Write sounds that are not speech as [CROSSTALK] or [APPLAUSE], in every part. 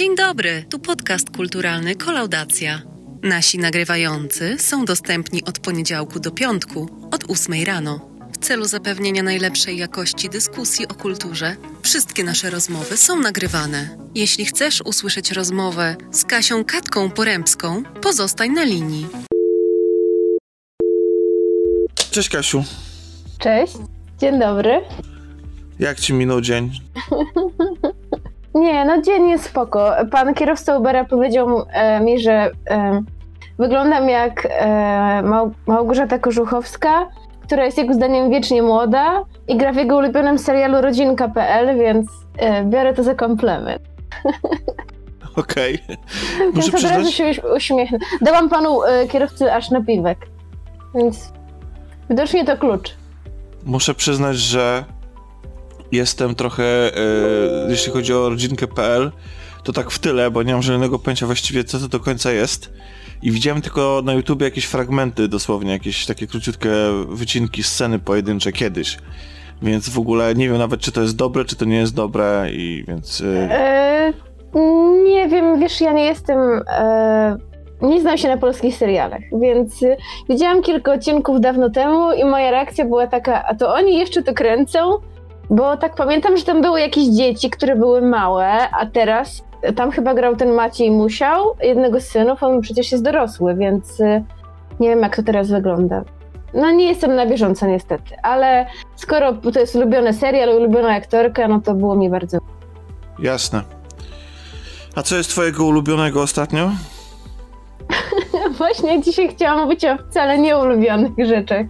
Dzień dobry, tu podcast kulturalny Kolaudacja. Nasi nagrywający są dostępni od poniedziałku do piątku, od 8 rano. W celu zapewnienia najlepszej jakości dyskusji o kulturze, wszystkie nasze rozmowy są nagrywane. Jeśli chcesz usłyszeć rozmowę z Kasią Katką Porębską, pozostań na linii. Cześć Kasiu. Cześć, dzień dobry. Jak ci minął dzień? [LAUGHS] Nie, no dzień jest spoko. Pan kierowca Ubera powiedział e, mi, że e, wyglądam jak e, Mał Małgorzata Kożuchowska, która jest jego zdaniem wiecznie młoda i gra w jego ulubionym serialu Rodzinka.pl, więc e, biorę to za komplement. [LAUGHS] Okej. [LAUGHS] Więc Muszę od razu się uś- uśmiechnę. Dałam panu e, kierowcy aż napiwek, więc widocznie to klucz. muszę przyznać, że jestem trochę, e, jeśli chodzi o rodzinkę.pl, to tak w tyle, bo nie mam żadnego pojęcia właściwie, co to do końca jest. I widziałem tylko na YouTubie jakieś fragmenty, dosłownie, jakieś takie króciutkie wycinki, sceny pojedyncze kiedyś. Więc w ogóle nie wiem nawet, czy to jest dobre, czy to nie jest dobre, i więc. E, E, nie wiem, wiesz, ja nie jestem. E, nie znam się na polskich serialach, więc widziałam kilka odcinków dawno temu i moja reakcja była taka, a to oni jeszcze to kręcą? Bo tak pamiętam, że tam były jakieś dzieci, które były małe, a teraz tam chyba grał ten Maciej Musiał, jednego z synów, on przecież jest dorosły, więc e, nie wiem, jak to teraz wygląda. No nie jestem na bieżąco niestety, ale skoro to jest ulubiony serial, ulubiona aktorka, no to było mi bardzo jasne. A co jest twojego ulubionego ostatnio? [LAUGHS] Właśnie dzisiaj chciałam mówić o wcale nieulubionych rzeczach.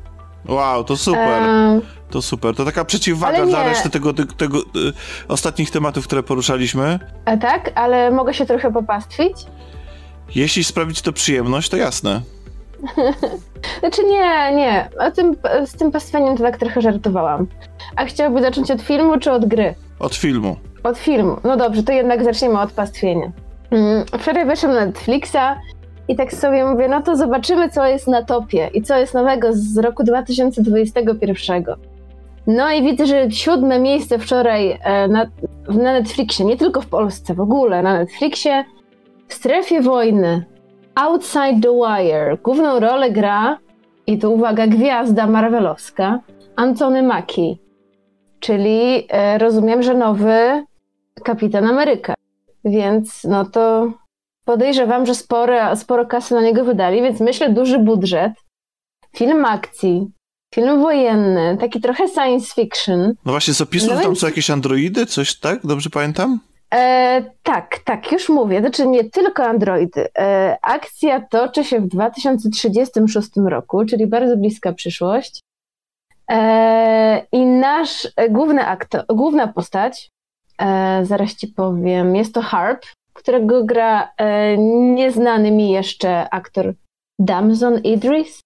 Wow, to super. Em, To super. To taka przeciwwaga dla reszty tego, tego, tego y, ostatnich tematów, które poruszaliśmy. a tak, ale mogę się trochę popastwić? Jeśli sprawi ci to przyjemność, to jasne. [LAUGHS] Znaczy nie, nie. O tym, z tym pastwieniem to tak trochę żartowałam. A chciałby zacząć od filmu czy od gry? Od filmu. Od filmu. No dobrze, to jednak zaczniemy od pastwienia. Mm, Wczoraj weszłam na Netflixa i tak sobie mówię, no to zobaczymy, co jest na topie i co jest nowego z roku 2021. No i widzę, że siódme miejsce wczoraj e, na, na Netflixie, nie tylko w Polsce, w ogóle na Netflixie, w strefie wojny, Outside the Wire. Główną rolę gra, i tu uwaga, gwiazda marvelowska, Antony Mackie, czyli e, rozumiem, że nowy Kapitan Ameryka. Więc no to podejrzewam, że sporo, sporo kasy na niego wydali, więc myślę duży budżet. Film akcji, film wojenny, taki trochę science fiction. No właśnie, z opisu No tam są jakieś androidy, coś tak? Dobrze pamiętam? E, tak, tak, już mówię. Znaczy nie tylko androidy. E, akcja toczy się w 2036 roku, czyli bardzo bliska przyszłość. E, I nasz e, główny aktor, główna postać, e, zaraz ci powiem, jest to Harp, którego gra e, nieznany mi jeszcze aktor Damson Idris.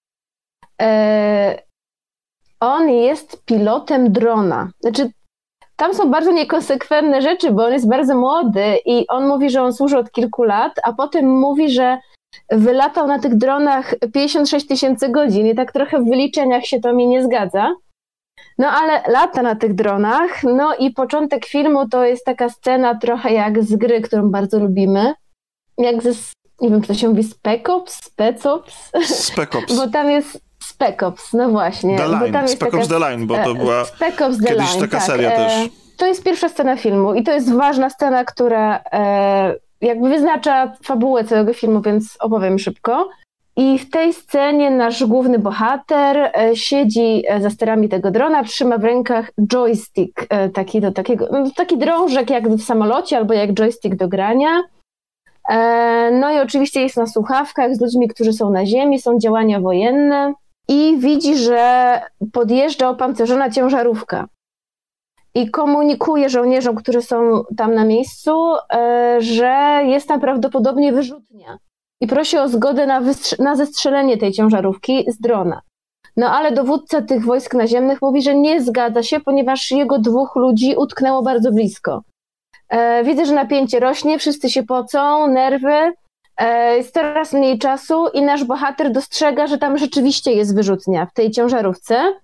On jest pilotem drona. Znaczy, tam są bardzo niekonsekwentne rzeczy, bo on jest bardzo młody i on mówi, że on służy od kilku lat, a potem mówi, że wylatał na tych dronach 56 tysięcy godzin i tak trochę w wyliczeniach się to mi nie zgadza. No ale lata na tych dronach, no i początek filmu to jest taka scena trochę jak z gry, którą bardzo lubimy. Jak ze, nie wiem, czy to się mówi Spec Ops, Spec Ops, Spec Ops. [LAUGHS] bo tam jest Spec Ops, no właśnie. The bo tam Line. jest Spec taka Ops The Line, bo to E, była Spec Ops The kiedyś Line, taka tak. seria E, też. To jest pierwsza scena filmu i to jest ważna scena, która e, jakby wyznacza fabułę całego filmu, więc opowiem szybko. I w tej scenie nasz główny bohater siedzi za sterami tego drona, trzyma w rękach joystick, taki do takiego, no, taki drążek jak w samolocie albo jak joystick do grania. No i oczywiście jest na słuchawkach z ludźmi, którzy są na ziemi, są działania wojenne i widzi, że podjeżdża opancerzona ciężarówka i komunikuje żołnierzom, którzy są tam na miejscu, e, że jest tam prawdopodobnie wyrzutnia i prosi o zgodę na, na zestrzelenie tej ciężarówki z drona. No ale dowódca tych wojsk naziemnych mówi, że nie zgadza się, ponieważ jego dwóch ludzi utknęło bardzo blisko. E, widzę, że napięcie rośnie, wszyscy się pocą, nerwy, jest coraz mniej czasu i nasz bohater dostrzega, że tam rzeczywiście jest wyrzutnia w tej ciężarówce.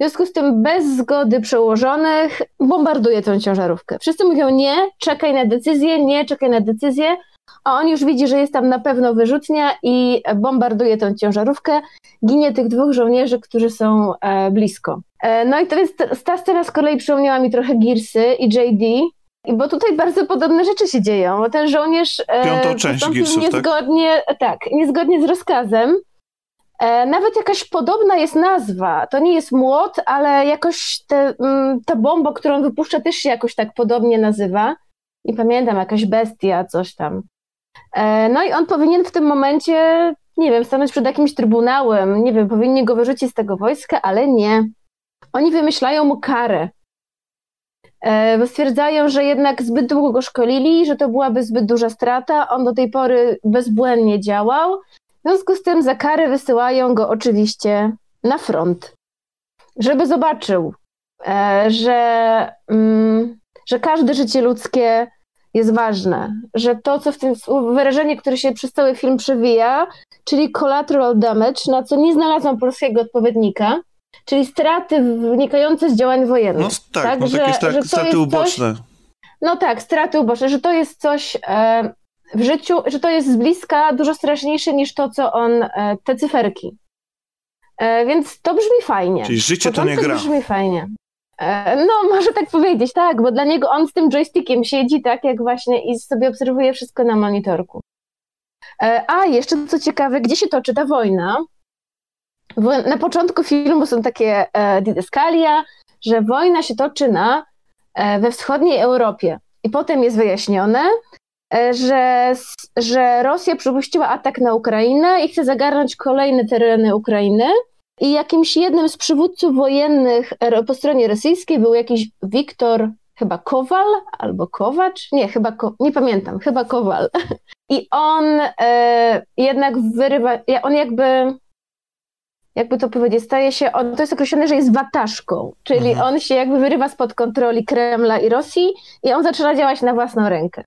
W związku z tym bez zgody przełożonych bombarduje tę ciężarówkę. Wszyscy mówią nie, czekaj na decyzję, nie, czekaj na decyzję, a on już widzi, że jest tam na pewno wyrzutnia i bombarduje tę ciężarówkę. Ginie tych dwóch żołnierzy, którzy są e, blisko. E, no i to jest, ta scena z kolei przypomniała mi trochę Gearsy i JD, bo tutaj bardzo podobne rzeczy się dzieją, bo ten żołnierz e, Piątą część Gearsów, tak? niezgodnie, tak? tak, niezgodnie z rozkazem. E, nawet jakaś podobna jest nazwa. To nie jest młot, ale jakoś te, mm, ta bomba, którą wypuszcza, też się jakoś tak podobnie nazywa. Nie pamiętam, jakaś bestia, coś tam. No i on powinien w tym momencie, nie wiem, stanąć przed jakimś trybunałem, nie wiem, powinni go wyrzucić z tego wojska, ale nie. Oni wymyślają mu karę. E, bo stwierdzają, że jednak zbyt długo go szkolili, że to byłaby zbyt duża strata. On do tej pory bezbłędnie działał. W związku z tym za karę wysyłają go oczywiście na front, żeby zobaczył, e, że, mm, że każde życie ludzkie jest ważne, że to, co w tym wyrażenie, które się przez cały film przewija, czyli collateral damage, na co nie znalazłam polskiego odpowiednika, czyli straty wynikające z działań wojennych. No tak, tak no że, takie straty, straty uboczne. Coś, no tak, straty uboczne, że to jest coś e, w życiu, że to jest z bliska dużo straszniejsze niż to, co on, e, te cyferki. E, więc to brzmi fajnie. Czyli życie to nie gra. brzmi fajnie. E, no, [LAUGHS] może tak powiedzieć, tak, bo dla niego on z tym joystickiem siedzi tak jak właśnie i sobie obserwuje wszystko na monitorku. E, a jeszcze co ciekawe, gdzie się toczy ta wojna? Na początku filmu są takie e, didaskalia, że wojna się toczy na, we wschodniej Europie. I potem jest wyjaśnione, że, że Rosja przypuściła atak na Ukrainę i chce zagarnąć kolejne tereny Ukrainy i jakimś jednym z przywódców wojennych po stronie rosyjskiej był jakiś Wiktor, chyba Kowal albo Kowacz, nie, chyba, nie pamiętam, chyba Kowal. [LAUGHS] I on e, jednak wyrywa, on jakby, jakby to powiedzieć, staje się, on, to jest określone, że jest wataszką, czyli mhm. on się jakby wyrywa spod kontroli Kremla i Rosji i on zaczyna działać na własną rękę.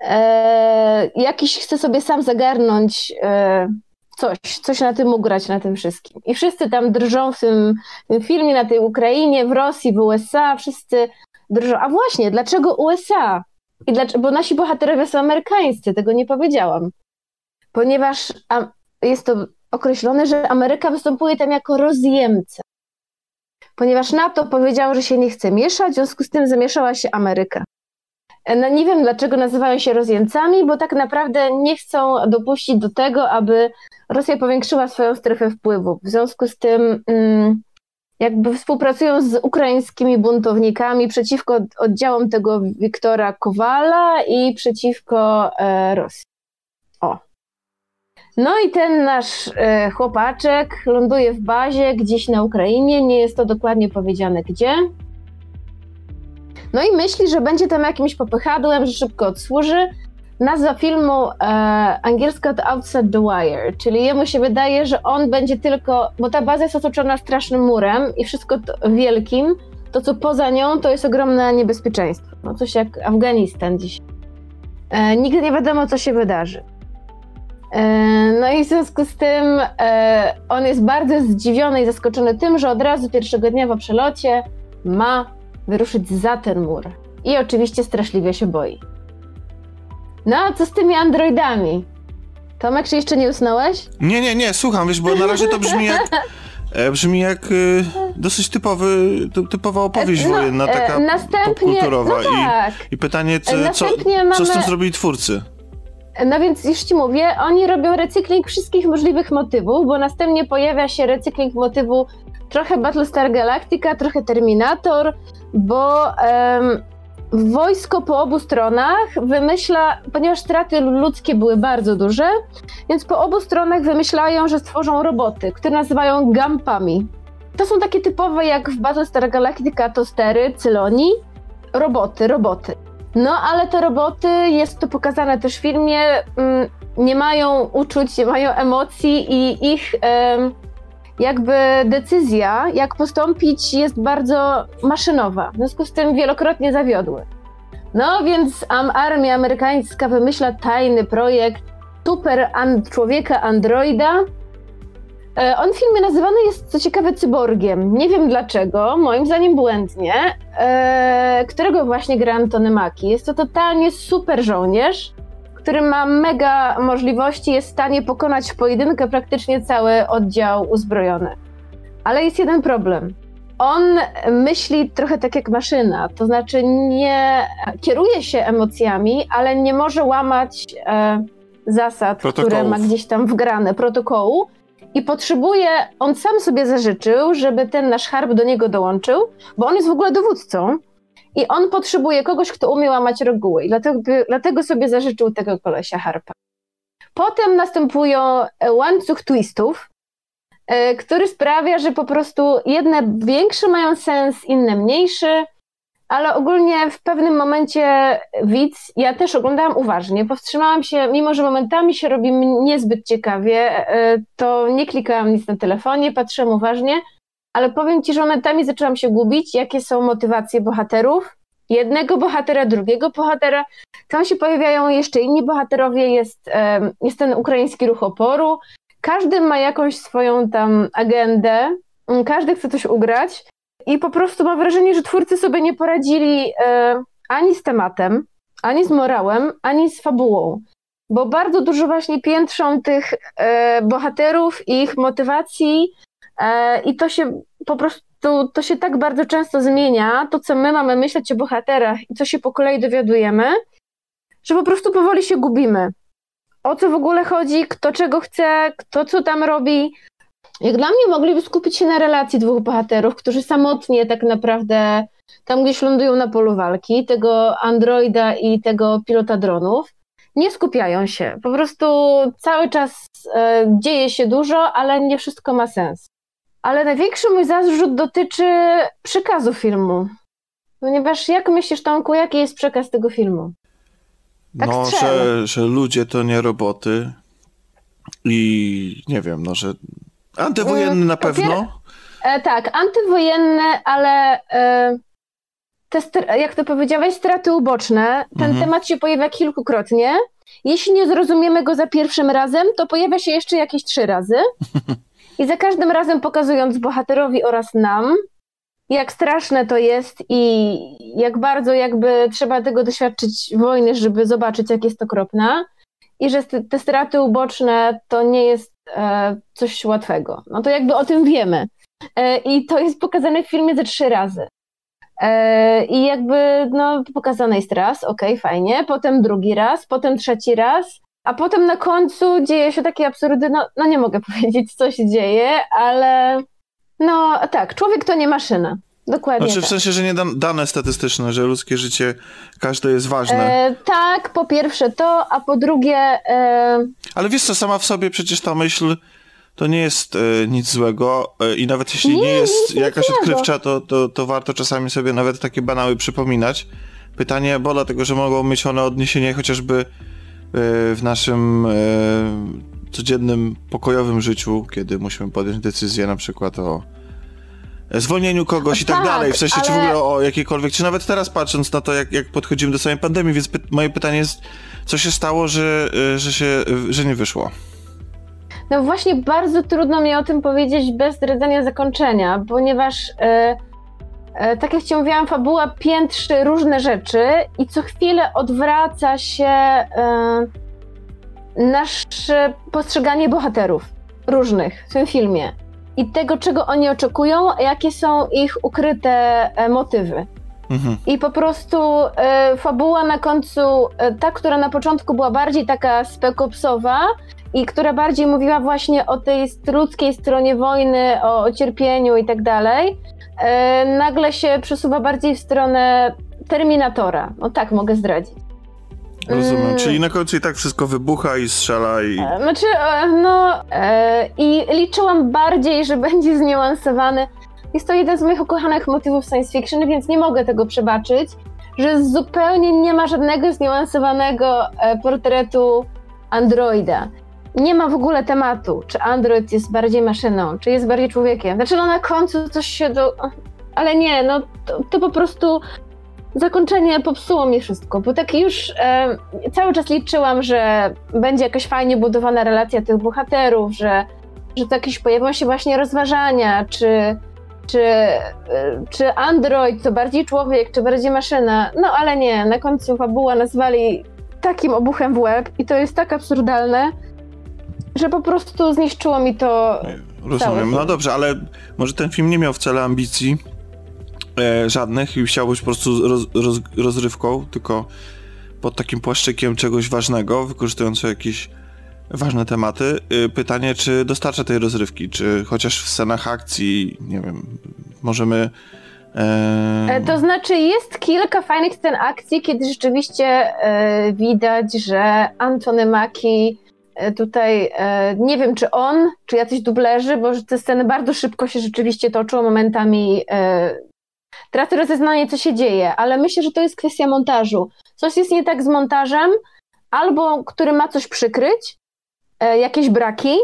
E, jakiś chce sobie sam zagarnąć e, coś, coś na tym ugrać, na tym wszystkim. I wszyscy tam drżą w tym, w tym filmie na tej Ukrainie, w Rosji, w USA, wszyscy drżą. A właśnie, dlaczego USA? I dlaczego, bo nasi bohaterowie są amerykańscy, tego nie powiedziałam. Ponieważ jest to określone, że Ameryka występuje tam jako rozjemca. Ponieważ NATO powiedział, że się nie chce mieszać, w związku z tym zamieszała się Ameryka. No nie wiem, dlaczego nazywają się rozjemcami, bo tak naprawdę nie chcą dopuścić do tego, aby Rosja powiększyła swoją strefę wpływów. W związku z tym mm, jakby współpracują z ukraińskimi buntownikami przeciwko oddziałom tego Wiktora Kowala i przeciwko e, Rosji. No i ten nasz e, chłopaczek ląduje w bazie gdzieś na Ukrainie, nie jest to dokładnie powiedziane gdzie. No i myśli, że będzie tam jakimś popychadłem, że szybko odsłuży, Nazwa filmu e, angielska to Outside the Wire, czyli jemu się wydaje, że on będzie tylko, bo ta baza jest otoczona strasznym murem i wszystko to, wielkim, to co poza nią to jest ogromne niebezpieczeństwo. No coś jak Afganistan dziś. E, nigdy nie wiadomo, co się wydarzy. E, no i w związku z tym e, on jest bardzo zdziwiony i zaskoczony tym, że od razu pierwszego dnia po przelocie ma wyruszyć za ten mur. I oczywiście straszliwie się boi. No a co z tymi androidami? Tomek, czy jeszcze nie usnąłeś? Nie, nie, nie, słucham, wiesz, bo na razie to brzmi jak... E, brzmi jak dosyć typowy, typowa opowieść no, wojenna, taka popkulturowa. No tak. I, I pytanie, co, co, mamy... co z tym zrobili twórcy? No więc już ci mówię, oni robią recykling wszystkich możliwych motywów, bo następnie pojawia się recykling motywu trochę Battlestar Galactica, trochę Terminator, bo um, wojsko po obu stronach wymyśla, ponieważ straty ludzkie były bardzo duże, więc po obu stronach wymyślają, że stworzą roboty, które nazywają gampami. To są takie typowe jak w Battlestar Galactica tostery, cyloni, roboty, roboty. No ale te roboty, jest to pokazane też w filmie, mm, nie mają uczuć, nie mają emocji i ich jakby decyzja, jak postąpić, jest bardzo maszynowa. W związku z tym wielokrotnie zawiodły. No więc armia amerykańska wymyśla tajny projekt super człowieka androida, on w filmie nazywany jest, co ciekawe, cyborgiem. Nie wiem dlaczego, moim zdaniem błędnie, e, którego właśnie gra Antony Maki. Jest to totalnie super żołnierz, który ma mega możliwości, jest w stanie pokonać w pojedynkę praktycznie cały oddział uzbrojony. Ale jest jeden problem. On myśli trochę tak jak maszyna, to znaczy nie kieruje się emocjami, ale nie może łamać e, zasad, Protokołów. które ma gdzieś tam wgrane, protokołu. I potrzebuje, on sam sobie zażyczył, żeby ten nasz harb do niego dołączył, bo on jest w ogóle dowódcą. I on potrzebuje kogoś, kto umie łamać reguły. I dlatego, dlatego sobie zażyczył tego kolesia harpa. Potem następują e, łańcuch twistów, e, który sprawia, że po prostu jedne większe mają sens, inne mniejszy, ale ogólnie w pewnym momencie widz, ja też oglądałam uważnie, powstrzymałam się, mimo że momentami się robi niezbyt ciekawie, e, to nie klikałam nic na telefonie, patrzyłam uważnie, ale powiem ci, że momentami zaczęłam się gubić, jakie są motywacje bohaterów. Jednego bohatera, drugiego bohatera. Tam się pojawiają jeszcze inni bohaterowie, jest, jest ten ukraiński ruch oporu. Każdy ma jakąś swoją tam agendę, każdy chce coś ugrać i po prostu mam wrażenie, że twórcy sobie nie poradzili e, ani z tematem, ani z morałem, ani z fabułą. Bo bardzo dużo właśnie piętrzą tych e, bohaterów, ich motywacji, E, I to się po prostu, to się tak bardzo często zmienia, to co my mamy myśleć o bohaterach i co się po kolei dowiadujemy, że po prostu powoli się gubimy. O co w ogóle chodzi, kto czego chce, kto co tam robi. Jak dla mnie mogliby skupić się na relacji dwóch bohaterów, którzy samotnie tak naprawdę tam gdzieś lądują na polu walki, tego androida i tego pilota dronów, nie skupiają się. Po prostu cały czas e, dzieje się dużo, ale nie wszystko ma sens. Ale największy mój zarzut dotyczy przekazu filmu. Ponieważ jak myślisz, Tomku, jaki jest przekaz tego filmu? Tak no, że, że ludzie to nie roboty i nie wiem, no, że antywojenny na pewno. E, tak, antywojenny, ale e, te, jak to powiedziałeś, straty uboczne. Ten mhm. temat się pojawia kilkukrotnie. Jeśli nie zrozumiemy go za pierwszym razem, to pojawia się jeszcze jakieś trzy razy. [LAUGHS] I za każdym razem pokazując bohaterowi oraz nam, jak straszne to jest i jak bardzo jakby trzeba tego doświadczyć wojny, żeby zobaczyć, jak jest okropna. I że te straty uboczne to nie jest coś łatwego. No to jakby o tym wiemy. E, I to jest pokazane w filmie ze trzy razy. E, I jakby, no, pokazane jest raz, okej, okay, fajnie, potem drugi raz, potem trzeci raz, a potem na końcu dzieje się takie absurdy, no, no nie mogę [LAUGHS] powiedzieć, co się dzieje, ale no tak, człowiek to nie maszyna. Dokładnie. Znaczy w tak. sensie, że nie dane statystyczne, że ludzkie życie każde jest ważne. E, tak, po pierwsze to, a po drugie. E... Ale wiesz co, sama w sobie przecież ta myśl to nie jest e, nic złego e, i nawet jeśli nie, nie jest jakaś złego. odkrywcza, to, to, to warto czasami sobie nawet takie banały przypominać. Pytanie, bo dlatego, że mogą mieć one odniesienie chociażby E, w naszym e, codziennym, pokojowym życiu, kiedy musimy podjąć decyzję na przykład o zwolnieniu kogoś i tak, tak dalej, w sensie ale... czy w ogóle o jakiejkolwiek, czy nawet teraz patrząc na to, jak, jak podchodzimy do samej pandemii, więc py moje pytanie jest, co się stało, że, e, że się, że nie wyszło? No właśnie bardzo trudno mi o tym powiedzieć bez zdradzania zakończenia, ponieważ... Yy E, tak jak Ci mówiłam, fabuła piętrzy różne rzeczy i co chwilę odwraca się nasze postrzeganie bohaterów różnych w tym filmie i tego, czego oni oczekują, jakie są ich ukryte e, motywy. Mhm. I po prostu e, fabuła na końcu, e, ta, która na początku była bardziej taka spekopsowa i która bardziej mówiła właśnie o tej ludzkiej stronie wojny, o, o cierpieniu i tak dalej, nagle się przesuwa bardziej w stronę Terminatora. No tak mogę zdradzić. Rozumiem, mm. czyli na końcu i tak wszystko wybucha i strzela i... E, znaczy, e, no i liczyłam bardziej, że będzie zniuansowany. Jest to jeden z moich ukochanych motywów science fiction, więc nie mogę tego przebaczyć, że zupełnie nie ma żadnego zniuansowanego portretu androida nie ma w ogóle tematu, czy Android jest bardziej maszyną, czy jest bardziej człowiekiem. Znaczy, no na końcu coś się do... Ale nie, no to, to po prostu zakończenie popsuło mi wszystko, bo tak już e, cały czas liczyłam, że będzie jakaś fajnie budowana relacja tych bohaterów, że że to jakieś pojawią się właśnie rozważania, czy, czy, czy android to bardziej człowiek, czy bardziej maszyna. No ale nie, na końcu fabuła nazwali takim obuchem w łeb i to jest tak absurdalne, że po prostu zniszczyło mi to. Rozumiem. No dobrze, ale może ten film nie miał wcale ambicji e, żadnych i chciał być po prostu roz, roz, rozrywką, tylko pod takim płaszczykiem czegoś ważnego, wykorzystując jakieś ważne tematy. E, pytanie, czy dostarcza tej rozrywki, czy chociaż w scenach akcji, nie wiem, możemy e, to znaczy, jest kilka fajnych scen akcji, kiedy rzeczywiście e, widać, że Antony Mackie E, tutaj e, nie wiem, czy on, czy jacyś dublerzy, bo te sceny bardzo szybko się rzeczywiście toczą, momentami e, tracę rozeznanie, co się dzieje, ale myślę, że to jest kwestia montażu. Coś jest nie tak z montażem, albo który ma coś przykryć, jakieś braki,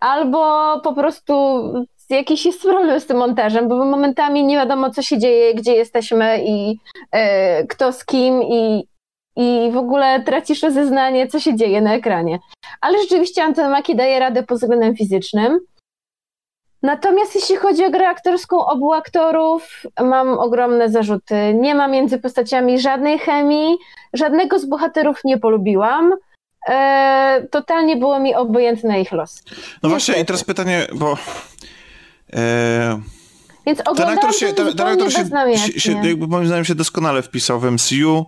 albo po prostu jakiś jest problem z tym montażem, bo momentami nie wiadomo, co się dzieje, gdzie jesteśmy i kto z kim i, i w ogóle tracisz rozeznanie, co się dzieje na ekranie. Ale rzeczywiście Anton Mackie daje radę pod względem fizycznym. Natomiast jeśli chodzi o grę aktorską obu aktorów, mam ogromne zarzuty. Nie ma między postaciami żadnej chemii, żadnego z bohaterów nie polubiłam. E, totalnie było mi obojętne ich los. No właśnie, i teraz pytanie, bo. E... Więc ten aktor się, ten, ten aktor się, się, jakby moim zdaniem się doskonale wpisał w MCU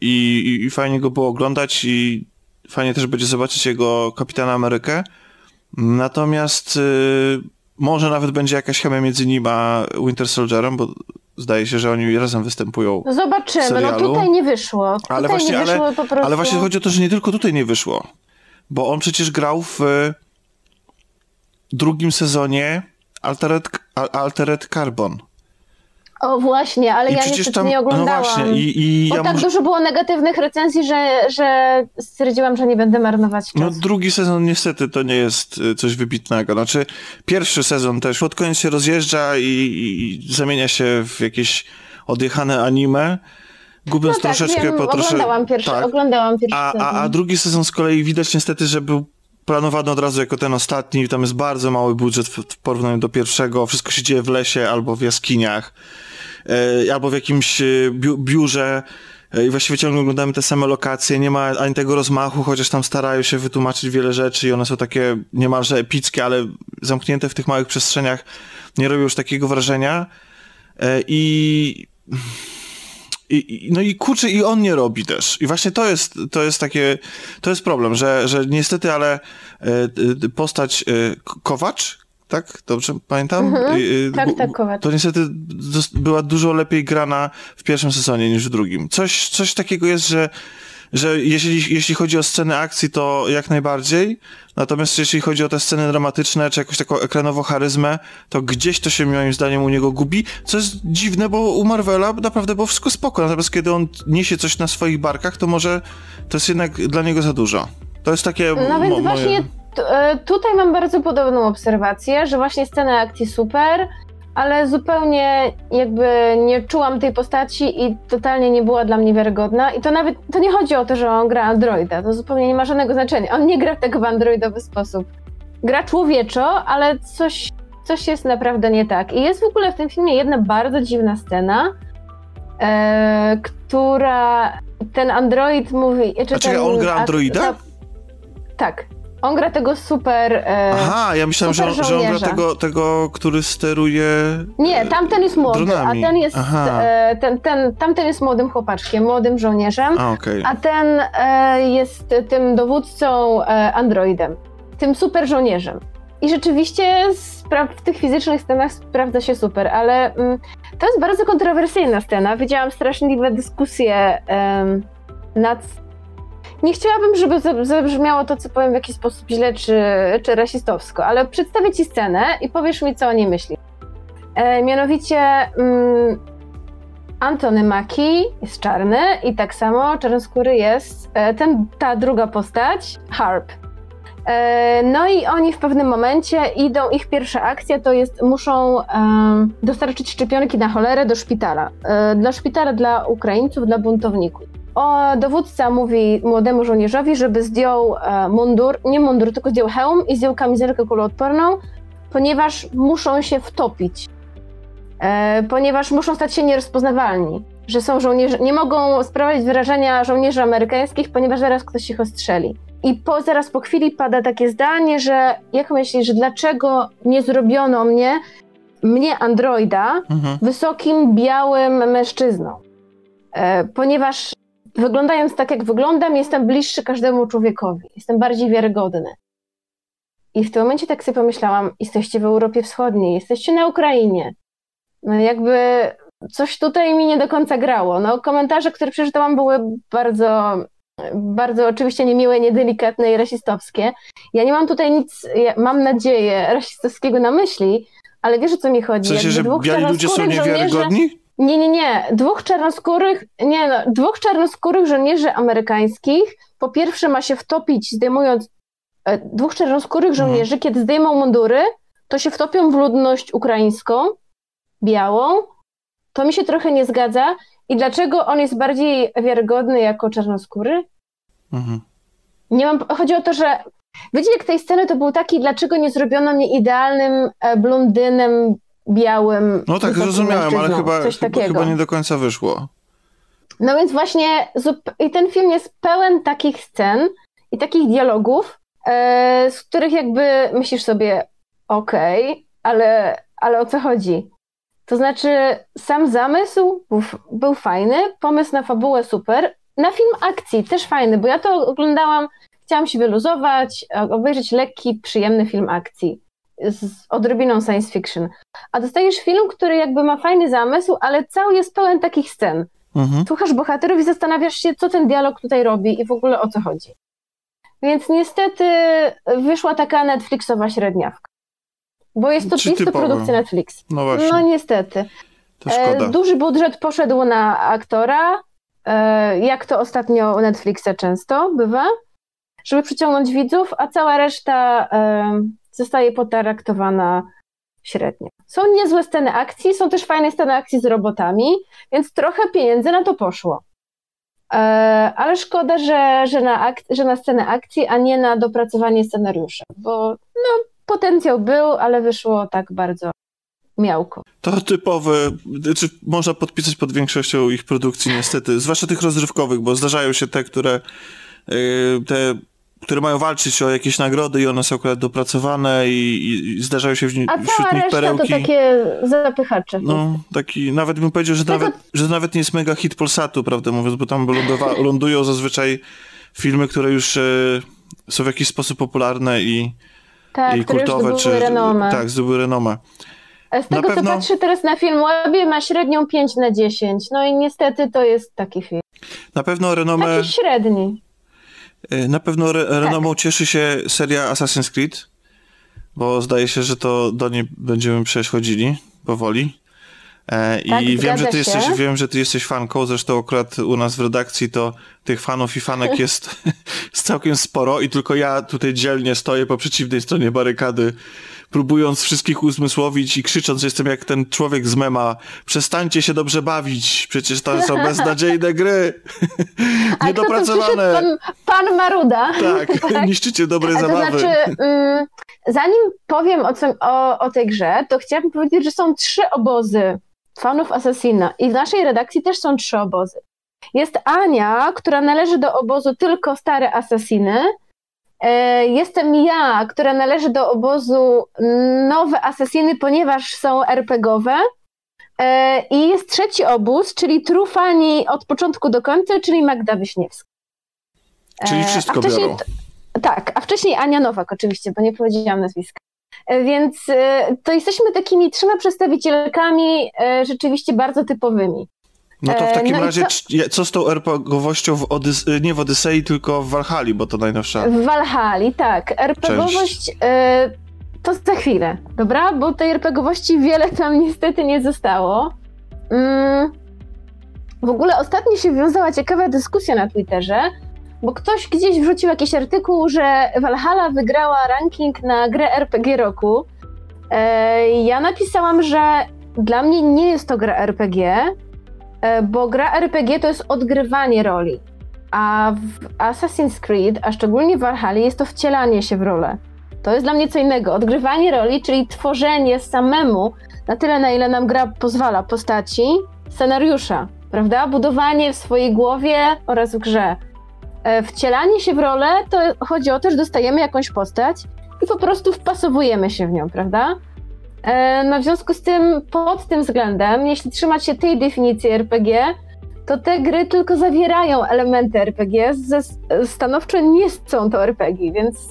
i, i, i fajnie go było oglądać i fajnie też będzie zobaczyć jego Kapitana Amerykę. Natomiast y, może nawet będzie jakaś chemia między nim a Winter Soldierem, bo zdaje się, że oni razem występują. No zobaczymy, no tutaj nie wyszło. Tutaj ale właśnie, nie wyszło ale, po prostu... ale właśnie chodzi o to, że nie tylko tutaj nie wyszło. Bo on przecież grał w drugim sezonie Altered, Altered Carbon. O właśnie, ale I ja niestety tam, nie no oglądałam. No właśnie, i, i bo ja tak muszę... dużo było negatywnych recenzji, że, że stwierdziłam, że nie będę marnować czasu. No drugi sezon niestety to nie jest y, coś wybitnego. Znaczy pierwszy sezon też od koniec się rozjeżdża i, i zamienia się w jakieś odjechane anime. Gubiąc no tak, troszeczkę wiem, po trosze... oglądałam pierwszy, tak. oglądałam pierwszy a, sezon. A, a drugi sezon z kolei widać niestety, że był planowany od razu jako ten ostatni, tam jest bardzo mały budżet w, w porównaniu do pierwszego, wszystko się dzieje w lesie albo w jaskiniach. E, albo w jakimś e, biurze. E, i właściwie ciągle oglądamy te same lokacje, nie ma ani tego rozmachu, chociaż tam starają się wytłumaczyć wiele rzeczy i one są takie niemalże epickie, ale zamknięte w tych małych przestrzeniach nie robią już takiego wrażenia. I i, no i kurczę, i on nie robi też. I właśnie to jest, to jest takie, to jest problem, że, że niestety, ale postać Kowacz, tak? Dobrze pamiętam? Mhm. Y, tak, tak, Kowacz. To niestety była dużo lepiej grana w pierwszym sezonie niż w drugim. Coś, coś takiego jest, że, że jeśli, jeśli chodzi o sceny akcji, to jak najbardziej. Natomiast jeśli chodzi o te sceny dramatyczne, czy jakąś taką ekranową charyzmę, to gdzieś to się moim zdaniem u niego gubi, co jest dziwne, bo u Marvela naprawdę było wszystko spoko. Natomiast kiedy on niesie coś na swoich barkach, to może to jest jednak dla niego za dużo. To jest takie. No więc moje... właśnie tutaj mam bardzo podobną obserwację, że właśnie scena akcji super, ale zupełnie jakby nie czułam tej postaci i totalnie nie była dla mnie wiarygodna. I to nawet, to nie chodzi o to, że on gra androida, to zupełnie nie ma żadnego znaczenia. On nie gra tego w androidowy sposób. Gra człowieczo, ale coś, coś jest naprawdę nie tak. I jest w ogóle w tym filmie jedna bardzo dziwna scena, e, która ten android mówi... Czy A on gra androida? tak. On gra tego super. E, Aha, ja myślałem, że on, że on, gra tego, tego, który steruje. Nie, tamten jest młody, dronami. a ten jest. E, ten, ten, tamten jest młodym chłopaczkiem, młodym żołnierzem, a, okay. a ten e, jest tym dowódcą e, androidem, tym super żołnierzem. I rzeczywiście w tych fizycznych scenach sprawdza się super, ale mm, to jest bardzo kontrowersyjna scena. Widziałam straszliwe dyskusje nad nie chciałabym, żeby zabrzmiało to, co powiem w jakiś sposób źle czy, czy rasistowsko, ale przedstawię ci scenę i powiesz mi, co o niej myśli. E, mianowicie mm, Antony Mackie jest czarny i tak samo czarnoskóry jest e, ten, ta druga postać, Harp. E, no i oni w pewnym momencie idą, ich pierwsza akcja to jest, muszą dostarczyć szczepionki na cholerę do szpitala. E, dla szpitala dla Ukraińców, dla buntowników. O, dowódca mówi młodemu żołnierzowi, żeby zdjął e, mundur, nie mundur, tylko zdjął hełm i zdjął kamizelkę kuloodporną, ponieważ muszą się wtopić. E, ponieważ muszą stać się nierozpoznawalni. Że są żołnierze, nie mogą sprawiać wyrażenia żołnierzy amerykańskich, ponieważ zaraz ktoś ich ostrzeli. I po, zaraz po chwili pada takie zdanie, że jak myślisz, że dlaczego nie zrobiono mnie, mnie androida, Mhm. wysokim, białym mężczyzną? E, ponieważ wyglądając tak, jak wyglądam, jestem bliższy każdemu człowiekowi. Jestem bardziej wiarygodny. I w tym momencie tak sobie pomyślałam, jesteście w Europie Wschodniej, jesteście na Ukrainie. No jakby coś tutaj mi nie do końca grało. No komentarze, które przeczytałam były bardzo, bardzo oczywiście niemiłe, niedelikatne i rasistowskie. Ja nie mam tutaj nic, ja mam nadzieję, rasistowskiego na myśli, ale wiesz o co mi W chodzi? sensie, Jakby że biali ludzie są niewiarygodni? Nie, nie, nie. Dwóch czarnoskórych, nie no, dwóch czarnoskórych żołnierzy amerykańskich po pierwsze ma się wtopić, zdejmując e, dwóch czarnoskórych żołnierzy, kiedy zdejmą mundury, to się wtopią w ludność ukraińską, białą. To mi się trochę nie zgadza. I dlaczego on jest bardziej wiarygodny jako czarnoskóry? Mhm. Nie mam, chodzi o to, że wydźwięk tej sceny to był taki, dlaczego nie zrobiono mnie idealnym e, blondynem, białym. No tak, wysokim zrozumiałem, ale chyba, Coś chyba, takiego. chyba nie do końca wyszło. No więc właśnie i ten film jest pełen takich scen i takich dialogów, e, z których jakby myślisz sobie, okej, ale, ale o co chodzi? To znaczy, sam zamysł był, był fajny, pomysł na fabułę super, na film akcji też fajny, bo ja to oglądałam, chciałam się wyluzować, obejrzeć lekki, przyjemny film akcji z odrobiną science fiction. A dostajesz film, który jakby ma fajny zamysł, ale cały jest pełen takich scen Mhm. słuchasz bohaterów i zastanawiasz się, co ten dialog tutaj robi i w ogóle o co chodzi. Więc niestety wyszła taka Netflixowa średniawka. Bo jest to Czy czysto produkcja Netflix. No właśnie, No niestety. to szkoda. E, duży budżet poszedł na aktora, e, jak to ostatnio u Netflixa często bywa, żeby przyciągnąć widzów, a cała reszta e, zostaje potraktowana średnio. Są niezłe sceny akcji, są też fajne sceny akcji z robotami, więc trochę pieniędzy na to poszło. E, ale szkoda, że, że, na ak- że na scenę akcji, a nie na dopracowanie scenariusza, bo no, potencjał był, ale wyszło tak bardzo miałko. To typowe, czy można podpisać pod większością ich produkcji niestety, zwłaszcza tych rozrywkowych, bo zdarzają się te, które yy, te, które mają walczyć o jakieś nagrody i one są akurat dopracowane i, i, zdarzają się w, ni- A wśród cała nich reszta perełki. to takie zapychacze. No, taki, nawet bym powiedział, że, Tego- nawet, że nawet nie jest mega hit Polsatu, prawdę mówiąc, bo tam lądowa- [LAUGHS] lądują zazwyczaj filmy, które już e, są w jakiś sposób popularne i, tak, i kultowe, zdobyły renomę. tak, zdobyły renomę. A Z tego, pewno- co patrzę teraz na film Łabie, ma średnią 5 na 10. No i niestety to jest taki film. Na pewno renomę, Taki średni. E, na pewno Tak. re, renomą cieszy się seria Assassin's Creed, bo zdaje się, że to do niej będziemy przechodzili powoli. E, Tak, I wiem że, ty się. jesteś, wiem, że ty jesteś fanką, zresztą akurat u nas w redakcji to tych fanów i fanek jest, [LAUGHS] jest całkiem sporo i tylko ja tutaj dzielnie stoję po przeciwnej stronie barykady, próbując wszystkich uzmysłowić i krzycząc, że jestem jak ten człowiek z mema, przestańcie się dobrze bawić, przecież to są [LAUGHS] beznadziejne gry, niedopracowane. Pan, pan Maruda. Tak, [LAUGHS] niszczycie dobre A to zabawy. znaczy, mm, zanim powiem o, co, o, o tej grze, to chciałabym powiedzieć, że są trzy obozy fanów Assassina i w naszej redakcji też są trzy obozy. Jest Ania, która należy do obozu tylko stare Assassiny. E, Jestem ja, która należy do obozu nowe Assassiny, ponieważ są RPGowe. E, I jest trzeci obóz, czyli trufani od początku do końca, czyli Magda Wiśniewska. Czyli E, wszystko a biorą. Tak, a wcześniej Ania Nowak oczywiście, bo nie powiedziałam nazwiska. Więc to jesteśmy takimi trzema przedstawicielkami rzeczywiście bardzo typowymi. No to w E, takim no razie, co- co z tą RPGowością w Odys- nie w Odysei, tylko w Walhali, bo to najnowsza. W Walhali, tak. RPGowość e, to za chwilę, dobra? Bo tej RPGowości wiele tam niestety nie zostało. Mm, w ogóle ostatnio się wiązała ciekawa dyskusja na Twitterze, bo ktoś gdzieś wrzucił jakiś artykuł, że Valhalla wygrała ranking na grę RPG roku. E, ja napisałam, że dla mnie nie jest to gra RPG, e, bo gra RPG to jest odgrywanie roli, a w Assassin's Creed, a szczególnie w Valhalla, jest to wcielanie się w rolę. To jest dla mnie co innego. Odgrywanie roli, czyli tworzenie samemu, na tyle na ile nam gra pozwala, postaci, scenariusza, prawda? Budowanie w swojej głowie oraz w grze. E, wcielanie się w rolę to chodzi o to, że dostajemy jakąś postać i po prostu wpasowujemy się w nią, prawda? E, no w związku z tym, pod tym względem, jeśli trzymać się tej definicji RPG, to te gry tylko zawierają elementy RPG, stanowczo nie są to RPG, więc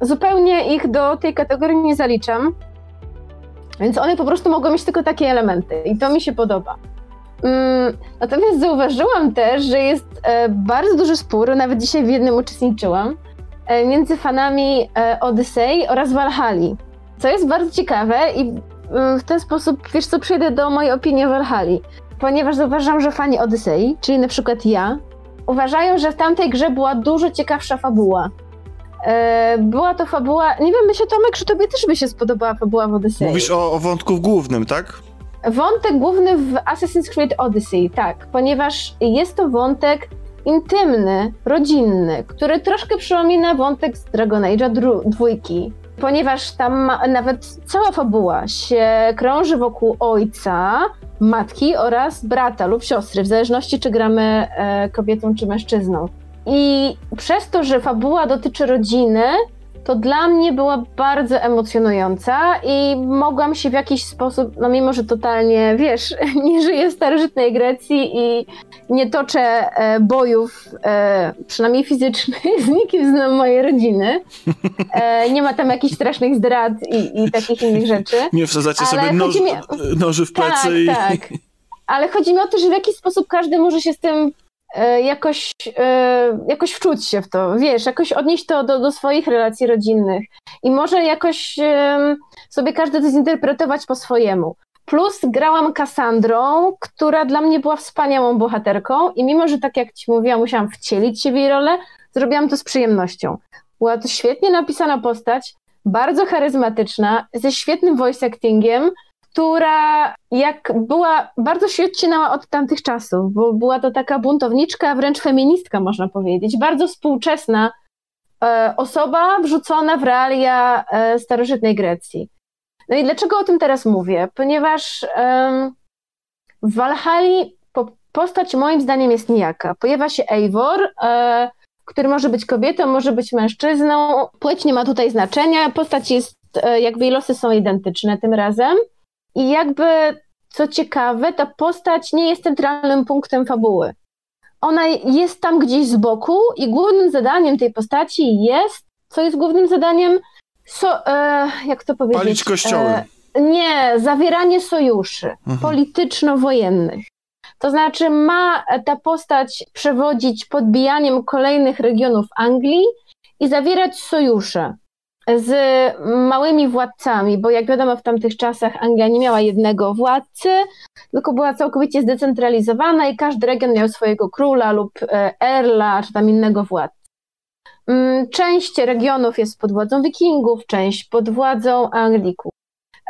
zupełnie ich do tej kategorii nie zaliczam. Więc one po prostu mogą mieć tylko takie elementy i to mi się podoba. Um, natomiast zauważyłam też, że jest e, bardzo duży spór, nawet dzisiaj w jednym uczestniczyłam, e, między fanami e, Odyssey oraz Valhalla. Co jest bardzo ciekawe i mm, w ten sposób, wiesz co, przejdę do mojej opinii o Valhalla. Ponieważ zauważam, że fani Odyssey, czyli na przykład ja, uważają, że w tamtej grze była dużo ciekawsza fabuła. E, była to fabuła, nie wiem, myślę Tomek, że tobie też by się spodobała fabuła w Odyssey. Mówisz o, o wątku głównym, tak? Wątek główny w Assassin's Creed Odyssey, tak, ponieważ jest to wątek intymny, rodzinny, który troszkę przypomina wątek z Dragon Age'a dwójki ponieważ tam nawet cała fabuła się krąży wokół ojca, matki oraz brata lub siostry, w zależności czy gramy e, kobietą czy mężczyzną. I przez to, że fabuła dotyczy rodziny, to dla mnie była bardzo emocjonująca i mogłam się w jakiś sposób, no mimo że totalnie, wiesz, [LAUGHS] nie żyję w starożytnej Grecji i nie toczę e, bojów, e, przynajmniej fizycznych, [LAUGHS] z nikim znam mojej rodziny. E, nie ma tam jakichś strasznych zdrad i, i takich innych rzeczy. Nie wsadzacie sobie noż, mi... noży w plecy tak, i... Tak, ale chodzi mi o to, że w jakiś sposób każdy może się z tym jakoś, e, jakoś wczuć się w to, wiesz, jakoś odnieść to do, do swoich relacji rodzinnych i może jakoś sobie każdy to zinterpretować po swojemu. Plus grałam Kassandrą, która dla mnie była wspaniałą bohaterką i mimo, że tak jak ci mówiłam, musiałam wcielić się w jej rolę, zrobiłam to z przyjemnością. Była to świetnie napisana postać, bardzo charyzmatyczna, ze świetnym voice actingiem, która jak była, bardzo się odcinała od tamtych czasów, bo była to taka buntowniczka, wręcz feministka można powiedzieć, bardzo współczesna e, osoba wrzucona w realia e, starożytnej Grecji. No i dlaczego o tym teraz mówię? Ponieważ w Walhali po, postać moim zdaniem jest nijaka. Pojawia się Eivor, e, który może być kobietą, może być mężczyzną. Płeć nie ma tutaj znaczenia. Postać jest, jakby jej losy są identyczne tym razem. I jakby, co ciekawe, ta postać nie jest centralnym punktem fabuły. Ona jest tam gdzieś z boku i głównym zadaniem tej postaci jest, co jest głównym zadaniem, so, e, jak to powiedzieć? Palić kościoły. E, nie, zawieranie sojuszy mhm. polityczno-wojennych. To znaczy ma ta postać przewodzić podbijaniem kolejnych regionów Anglii i zawierać sojusze z małymi władcami, bo jak wiadomo w tamtych czasach Anglia nie miała jednego władcy, tylko była całkowicie zdecentralizowana i każdy region miał swojego króla lub e, erla, czy tam innego władcę. Mm, część regionów jest pod władzą wikingów, część pod władzą Anglików.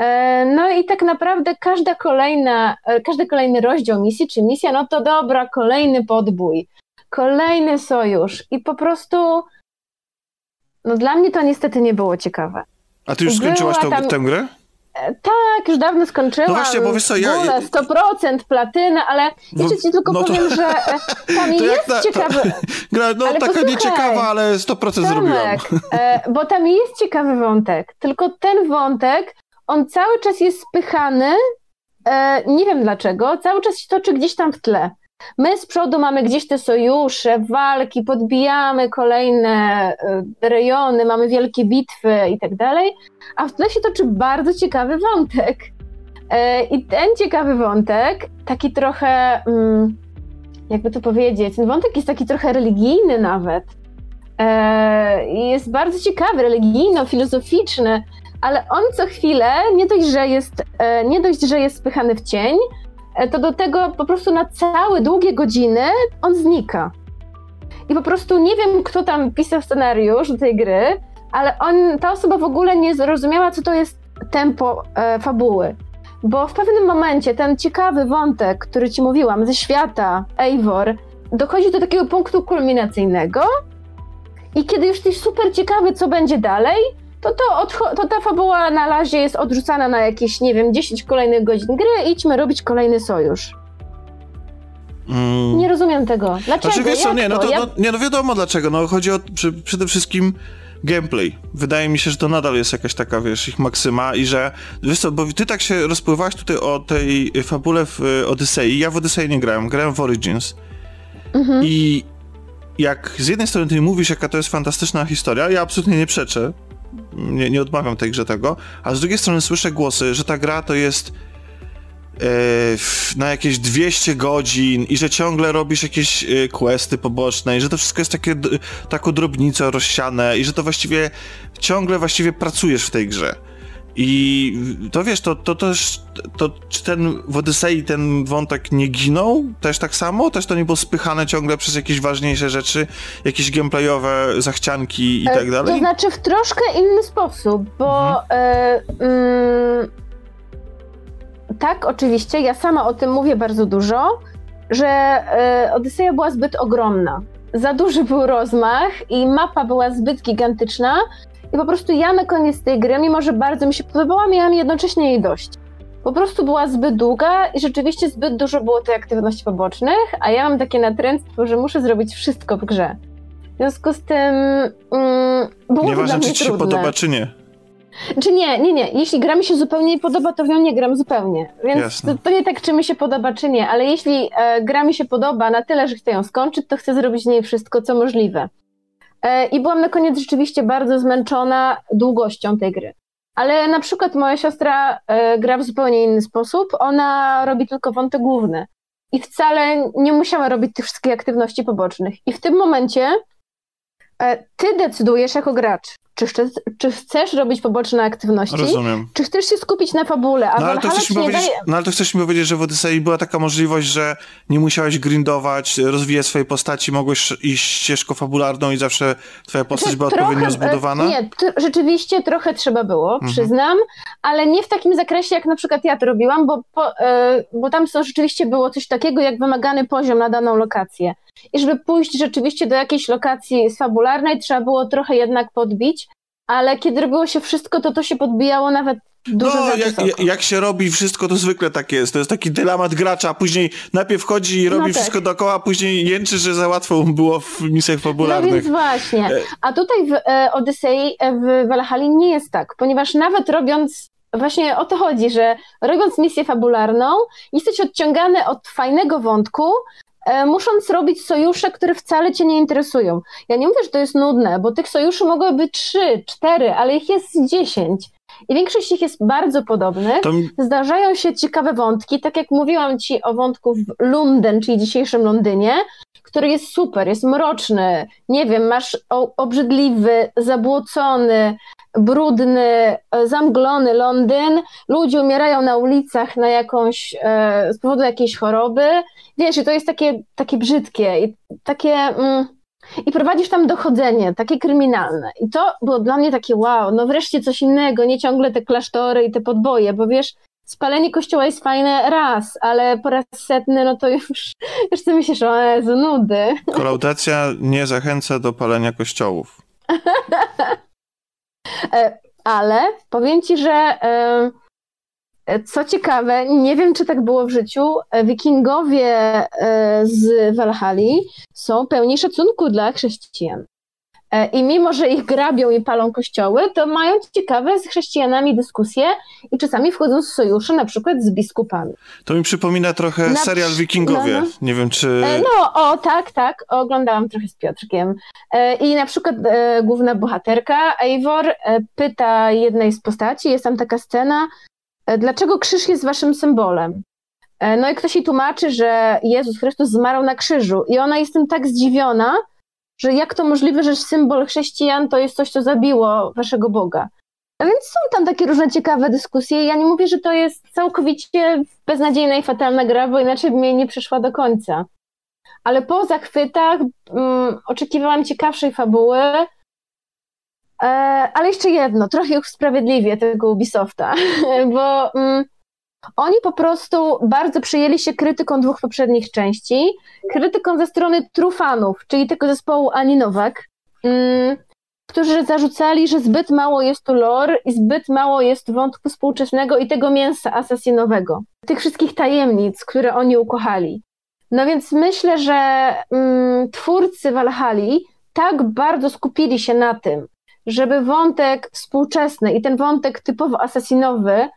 E, no i tak naprawdę każda kolejna, e, każdy kolejny rozdział misji czy misja, no to dobra, kolejny podbój, kolejny sojusz i po prostu no dla mnie to niestety nie było ciekawe. A ty już skończyłaś tą, tam... tę grę? E, tak, już dawno skończyłam. No właśnie, bo wiesz co, ja... 100% platyna, ale jeszcze ci tylko no to... powiem, że e, tam [LAUGHS] to jest ciekawy... [LAUGHS] Gra, no ale taka posłuchaj, nieciekawa, ale 100% Tomek, zrobiłam. E, bo tam jest ciekawy wątek, tylko ten wątek, on cały czas jest spychany, nie wiem dlaczego, cały czas się toczy gdzieś tam w tle. My z przodu mamy gdzieś te sojusze, walki, podbijamy kolejne e, rejony, mamy wielkie bitwy i tak dalej, a w tle się toczy bardzo ciekawy wątek. E, I ten ciekawy wątek, taki trochę, mm, jakby to powiedzieć, ten wątek jest taki trochę religijny nawet. E, jest bardzo ciekawy, religijno-filozoficzny, ale on co chwilę nie dość, że jest, nie dość, że jest spychany w cień, E, to do tego po prostu na całe długie godziny on znika. I po prostu nie wiem, kto tam pisał scenariusz do tej gry, ale on, ta osoba w ogóle nie zrozumiała, co to jest tempo e, fabuły. bo w pewnym momencie ten ciekawy wątek, który ci mówiłam, ze świata Eivor, dochodzi do takiego punktu kulminacyjnego i kiedy już jesteś super ciekawy, co będzie dalej, to, to, to ta fabuła na razie jest odrzucana na jakieś, nie wiem, 10 kolejnych godzin gry, idźmy robić kolejny sojusz. Mm. Nie rozumiem tego. Dlaczego? Znaczy, wiesz co, nie, no to, no, nie, no wiadomo dlaczego. No chodzi o przy, przede wszystkim gameplay. Wydaje mi się, że to nadal jest jakaś taka, wiesz, ich maksyma i że, wiesz co, bo ty tak się rozpływałaś tutaj o tej fabule w Odyssey. Ja w Odyssey nie grałem, grałem w Origins. Mhm. I jak z jednej strony ty mówisz, jaka to jest fantastyczna historia, ja absolutnie nie przeczę, nie, nie odmawiam tej grze tego, a z drugiej strony słyszę głosy, że ta gra to jest e, na jakieś 200 godzin i że ciągle robisz jakieś e, questy poboczne i że to wszystko jest takie taką drobnicą rozsiane i że to właściwie ciągle właściwie pracujesz w tej grze. I to wiesz, to, to też, to, czy ten w Odysei ten wątek nie ginął też tak samo? Też to nie było spychane ciągle przez jakieś ważniejsze rzeczy, jakieś gameplayowe zachcianki i e, tak dalej? To znaczy w troszkę inny sposób, bo mhm. e, mm, tak, oczywiście, ja sama o tym mówię bardzo dużo, że e, Odyseja była zbyt ogromna. Za duży był rozmach i mapa była zbyt gigantyczna, i po prostu ja na koniec tej gry, mimo że bardzo mi się podobała, miałam jednocześnie jej dość. Po prostu była zbyt długa i rzeczywiście zbyt dużo było tej aktywności pobocznych, a ja mam takie natręctwo, że muszę zrobić wszystko w grze. W związku z tym mm, było Nieważne, czy ci się podoba, czy nie. Czy nie, nie, nie. Jeśli gra mi się zupełnie nie podoba, to w nią nie gram zupełnie. Więc to, to, nie tak, czy mi się podoba, czy nie. Ale jeśli e, gra mi się podoba na tyle, że chcę ją skończyć, to chcę zrobić z niej wszystko, co możliwe. E, I byłam na koniec rzeczywiście bardzo zmęczona długością tej gry. Ale na przykład moja siostra e, gra w zupełnie inny sposób. Ona robi tylko wątek główny. I wcale nie musiała robić tych wszystkich aktywności pobocznych. I w tym momencie e, ty decydujesz jako gracz, czy, chcesz, czy chcesz robić poboczne aktywności? Rozumiem. Czy chcesz się skupić na fabule? A no, ale to chcesz mi powiedzieć, daje... no ale to chcesz mi powiedzieć, że w Odyssey była taka możliwość, że nie musiałeś grindować, rozwijać swojej postaci, mogłeś iść ścieżką fabularną i zawsze twoja postać znaczy, była trochę, odpowiednio zbudowana? Nie, rzeczywiście trochę trzeba było, mhm. przyznam, ale nie w takim zakresie, jak na przykład ja to robiłam, bo, po, e, bo tam są, rzeczywiście było coś takiego, jak wymagany poziom na daną lokację. I żeby pójść rzeczywiście do jakiejś lokacji fabularnej, trzeba było trochę jednak podbić, ale kiedy robiło się wszystko, to to się podbijało nawet Dużo no, jak, jak, się robi wszystko, to zwykle tak jest. To jest taki dylemat gracza, później najpierw chodzi i robi no tak. wszystko dookoła, a później jęczy, że za łatwo było w misjach fabularnych. No więc właśnie. E, a tutaj w e, Odysei, e, w Valhalla nie jest tak, ponieważ nawet robiąc Właśnie o to chodzi, że robiąc misję fabularną, jesteś odciągany od fajnego wątku, musząc robić sojusze, które wcale cię nie interesują. Ja nie mówię, że to jest nudne, bo tych sojuszy mogłyby być trzy, cztery, ale ich jest dziesięć. I większość ich jest bardzo podobnych. To... Zdarzają się ciekawe wątki, tak jak mówiłam ci o wątku w Lunden, czyli dzisiejszym Londynie, który jest super, jest mroczny. Nie wiem, masz obrzydliwy, zabłocony, brudny, e, zamglony Londyn, ludzie umierają na ulicach na jakąś, e, z powodu jakiejś choroby. Wiesz, i to jest takie, takie brzydkie i takie... Mm, i prowadzisz tam dochodzenie, takie kryminalne. I to było dla mnie takie wow, no wreszcie coś innego, nie ciągle te klasztory i te podboje, bo wiesz, spalenie kościoła jest fajne raz, ale po raz setny, no to już, [LAUGHS] już ty myślisz, o Jezu, nudy. Kolaudacja nie zachęca do palenia kościołów. [LAUGHS] E, ale powiem ci, że e, co ciekawe, nie wiem, czy tak było w życiu, wikingowie e, z Walhali są pełni szacunku dla chrześcijan. E, I mimo, że ich grabią i palą kościoły, to mają ciekawe z chrześcijanami dyskusje i czasami wchodzą w sojusze na przykład z biskupami. To mi przypomina trochę na... serial Wikingowie. No, no. Nie wiem, czy... E, no, o tak, tak. Oglądałam trochę z Piotrkiem. E, I na przykład główna bohaterka, Eivor, pyta jednej z postaci, jest tam taka scena, dlaczego krzyż jest waszym symbolem? No i ktoś jej tłumaczy, że Jezus Chrystus zmarł na krzyżu i ona jest tym tak zdziwiona, że jak to możliwe, że symbol chrześcijan to jest coś, co zabiło waszego Boga. A więc są tam takie różne ciekawe dyskusje. Ja nie mówię, że to jest całkowicie beznadziejna i fatalna gra, bo inaczej bym jej nie przyszła do końca. Ale po zachwytach um, oczekiwałam ciekawszej fabuły. E, ale jeszcze jedno, trochę usprawiedliwię tego Ubisofta, [LAUGHS] bo um, Oni po prostu bardzo przyjęli się krytyką dwóch poprzednich części, krytyką ze strony trufanów, czyli tego zespołu Ani Nowak, mm, którzy zarzucali, że zbyt mało jest tu lore i zbyt mało jest wątku współczesnego i tego mięsa asasinowego. Tych wszystkich tajemnic, które oni ukochali. No więc myślę, że mm, twórcy Valhalla tak bardzo skupili się na tym, żeby wątek współczesny i ten wątek typowo asasinowy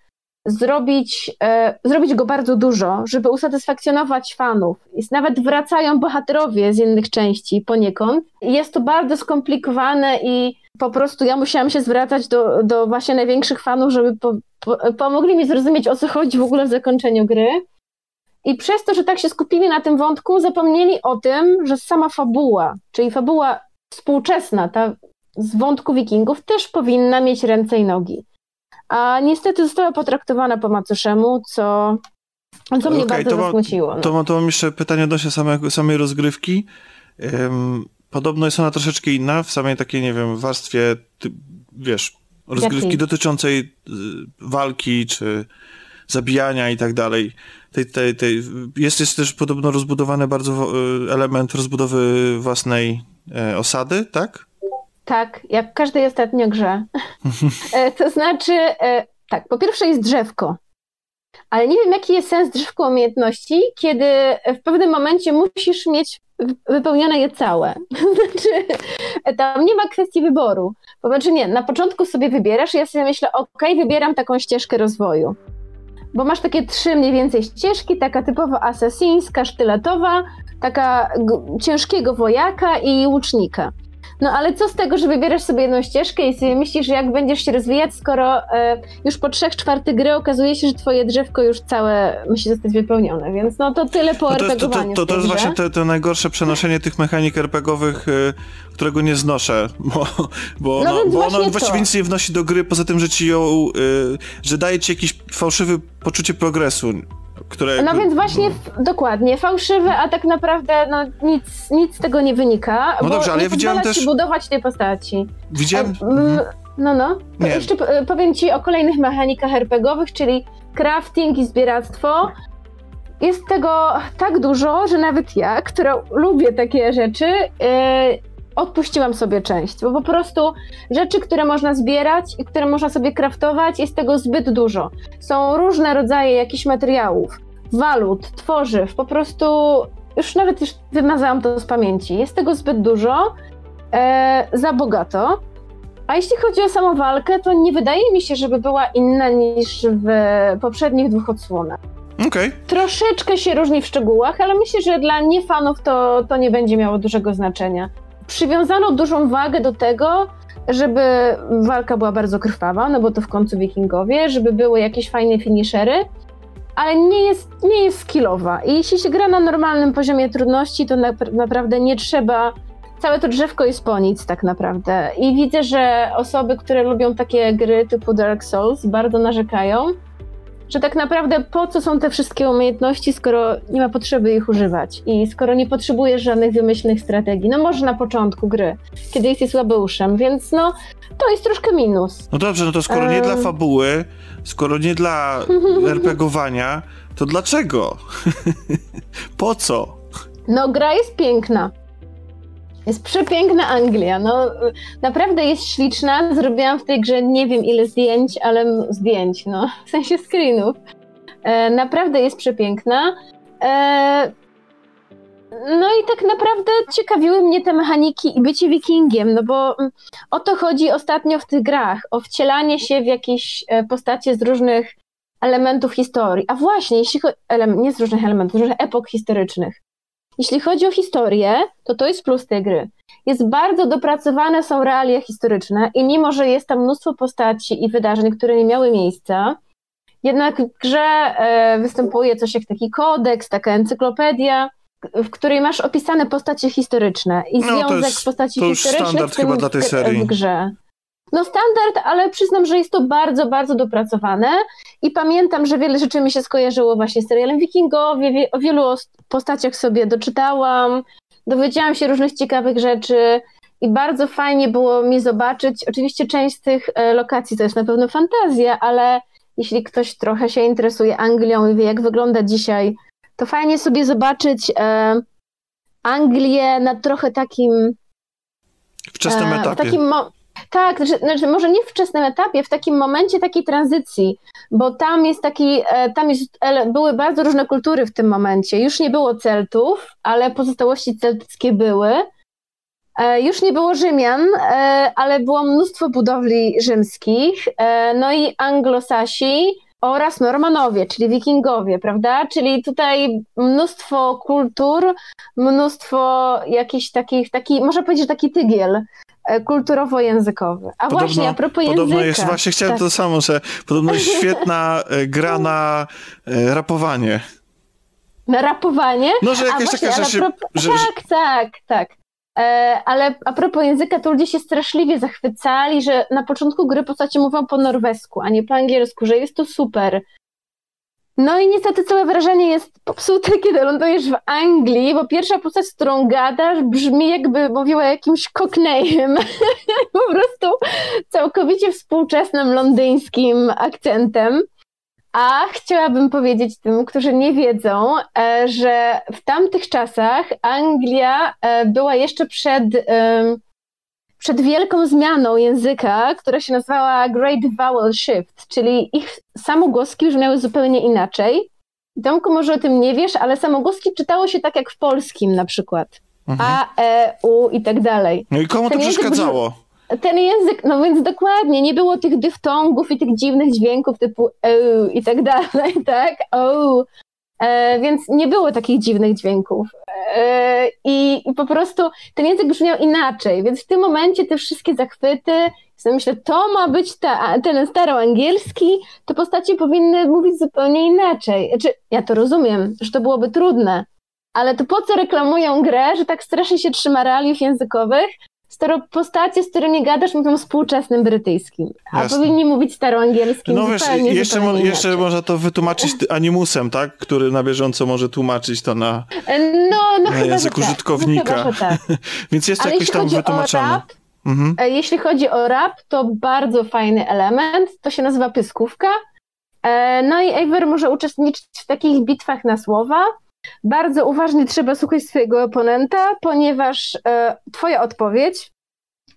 zrobić, e, zrobić go bardzo dużo, żeby usatysfakcjonować fanów. I nawet wracają bohaterowie z innych części poniekąd. Jest to bardzo skomplikowane i po prostu ja musiałam się zwracać do, do właśnie największych fanów, żeby po, po, pomogli mi zrozumieć o co chodzi w ogóle w zakończeniu gry. I przez to, że tak się skupili na tym wątku, zapomnieli o tym, że sama fabuła, czyli fabuła współczesna, ta z wątku wikingów, też powinna mieć ręce i nogi. A niestety została potraktowana po macoszemu, co, co mnie okay, bardzo to zasmuciło. no. to, to mam jeszcze pytanie odnośnie samej, samej rozgrywki. Um, podobno jest ona troszeczkę inna w samej takiej, nie wiem, warstwie, ty, wiesz, rozgrywki Jakiej? dotyczącej y, walki, czy zabijania i tak dalej. Tej, tej, tej, jest, jest też podobno rozbudowany bardzo y, element rozbudowy własnej e, osady, tak? Tak, jak w każdej ostatnio grze. [LAUGHS] E, to znaczy, e, tak, po pierwsze jest drzewko, ale nie wiem, jaki jest sens drzewko umiejętności, kiedy w pewnym momencie musisz mieć wypełnione je całe. [LAUGHS] Znaczy, tam nie ma kwestii wyboru. To znaczy nie, na początku sobie wybierasz ja sobie myślę, ok, wybieram taką ścieżkę rozwoju. Bo masz takie trzy mniej więcej ścieżki, taka typowo asesyńska, sztyletowa, taka ciężkiego wojaka i łucznika. No ale co z tego, że wybierasz sobie jedną ścieżkę i sobie myślisz, że jak będziesz się rozwijać, skoro e, już po trzech czwartych gry okazuje się, że twoje drzewko już całe musi zostać wypełnione, więc no to tyle po no to, jest, to, to, to, to jest właśnie najgorsze przenoszenie tych mechanik RPGowych, y, którego nie znoszę, [LAUGHS] bo, bo, no, no, bo ono właściwie nic nie wnosi do gry, poza tym, że ci ją, y, że daje ci jakiś fałszywy poczucie progresu. Które, no więc właśnie, no. dokładnie, fałszywe, a tak naprawdę no, nic, nic z tego nie wynika. No dobrze, ale ja widziałem też... budować tej postaci. Widziałem... no, no. Nie. Jeszcze powiem ci o kolejnych mechanikach RPGowych, czyli crafting i zbieractwo. Jest tego tak dużo, że nawet ja, która lubię takie rzeczy, yy, odpuściłam sobie część, bo po prostu rzeczy, które można zbierać i które można sobie kraftować, jest tego zbyt dużo. Są różne rodzaje jakichś materiałów, walut, tworzyw, po prostu już nawet już wymazałam to z pamięci. Jest tego zbyt dużo, e, za bogato. A jeśli chodzi o samą walkę, to nie wydaje mi się, żeby była inna niż w poprzednich dwóch odsłonach. Okay. Troszeczkę się różni w szczegółach, ale myślę, że dla niefanów to, to nie będzie miało dużego znaczenia przywiązano dużą wagę do tego, żeby walka była bardzo krwawa, no bo to w końcu wikingowie, żeby były jakieś fajne finishery, ale nie jest, nie jest skillowa. I jeśli się gra na normalnym poziomie trudności, to na, naprawdę nie trzeba. Całe to drzewko jest po nic, tak naprawdę. I widzę, że osoby, które lubią takie gry typu Dark Souls, bardzo narzekają, że tak naprawdę po co są te wszystkie umiejętności, skoro nie ma potrzeby ich używać i skoro nie potrzebujesz żadnych wymyślnych strategii. No może na początku gry, kiedy jesteś słabeuszem, więc no to jest troszkę minus. No dobrze, no to skoro nie dla fabuły, skoro nie dla [LAUGHS] RPGowania, to dlaczego? [LAUGHS] po co? No gra jest piękna. Jest przepiękna Anglia. No, naprawdę jest śliczna. Zrobiłam w tej grze nie wiem ile zdjęć, ale zdjęć, no, w sensie screenów. E, naprawdę jest przepiękna. E, no i tak naprawdę ciekawiły mnie te mechaniki i bycie wikingiem, no bo mm, o to chodzi ostatnio w tych grach, o wcielanie się w jakieś e, postacie z różnych elementów historii. A właśnie, jeśli chodzi, nie z różnych elementów, z różnych epok historycznych. Jeśli chodzi o historię, to to jest plus tej gry. Jest bardzo dopracowane są realia historyczne i mimo, że jest tam mnóstwo postaci i wydarzeń, które nie miały miejsca, jednak w grze e, występuje coś jak taki kodeks, taka encyklopedia, w której masz opisane postacie historyczne i no, związek jest, postaci historycznych w, tym, w, w grze. No standard, ale przyznam, że jest to bardzo, bardzo dopracowane i pamiętam, że wiele rzeczy mi się skojarzyło właśnie z serialem Wikingowie, o wielu postaciach sobie doczytałam, dowiedziałam się różnych ciekawych rzeczy i bardzo fajnie było mi zobaczyć, oczywiście część z tych e, lokacji to jest na pewno fantazja, ale jeśli ktoś trochę się interesuje Anglią i wie, jak wygląda dzisiaj, to fajnie sobie zobaczyć e, Anglię na trochę takim. Wczesnym e, etapie. W takim tak, znaczy, znaczy, może nie w wczesnym etapie, w takim momencie takiej tranzycji, bo tam jest taki, e, tam jest, były bardzo różne kultury w tym momencie. Już nie było Celtów, ale pozostałości celtyckie były. E, już nie było Rzymian, e, ale było mnóstwo budowli rzymskich, no i Anglosasi oraz Normanowie, czyli Wikingowie, prawda? Czyli tutaj mnóstwo kultur, mnóstwo jakichś takich, taki, można powiedzieć, taki tygiel kulturowo-językowy. A podobno, właśnie, a propos podobno języka. Jest, właśnie chciałem tak. to samo, że podobno jest [LAUGHS] świetna e, gra na e, rapowanie. Na rapowanie? No, że jakaś taka rzecz... Że, tak, tak, tak. E, ale a propos języka, to ludzie się straszliwie zachwycali, że na początku gry postacie mówią po norwesku, a nie po angielsku, że jest to super, no i niestety całe wrażenie jest popsute, [LAUGHS] kiedy lądujesz w Anglii, bo pierwsza postać, z którą gadasz, brzmi jakby mówiła jakimś cockneyem. [LAUGHS] po prostu całkowicie współczesnym londyńskim akcentem. A chciałabym powiedzieć tym, którzy nie wiedzą, e, że w tamtych czasach Anglia e, była jeszcze przed przed wielką zmianą języka, która się nazywała Great Vowel Shift, czyli ich samogłoski brzmiały zupełnie inaczej. Tomku, może o tym nie wiesz, ale samogłoski czytało się tak jak w polskim na przykład. Mhm. A, E, U i tak dalej. No i komu to przeszkadzało? ten język, no więc dokładnie, nie było tych dyftongów i tych dziwnych dźwięków typu e i tak dalej, [LAUGHS] tak? O, więc nie było takich dziwnych dźwięków. E, i, po prostu ten język brzmiał inaczej, więc w tym momencie te wszystkie zachwyty, myślę, to ma być ta, ten staroangielski, to postacie powinny mówić zupełnie inaczej. Znaczy, ja to rozumiem, że to byłoby trudne, ale to po co reklamują grę, że tak strasznie się trzyma realiów językowych, skoro postacie, z którymi gadasz, mówią współczesnym brytyjskim, a Jasne. powinni mówić staroangielskim No wiesz, jeszcze, mo jeszcze można to wytłumaczyć animusem, tak? Który na bieżąco może tłumaczyć to na, no, no na język tak. użytkownika. No, tak. [LAUGHS] Więc jest to Ale jakoś tam wytłumaczone. Rap, mhm. E, jeśli chodzi o rap, to bardzo fajny element. To się nazywa pyskówka. E, no i Eivor może uczestniczyć w takich bitwach na słowa. Bardzo uważnie trzeba słuchać swojego oponenta, ponieważ e, twoja odpowiedź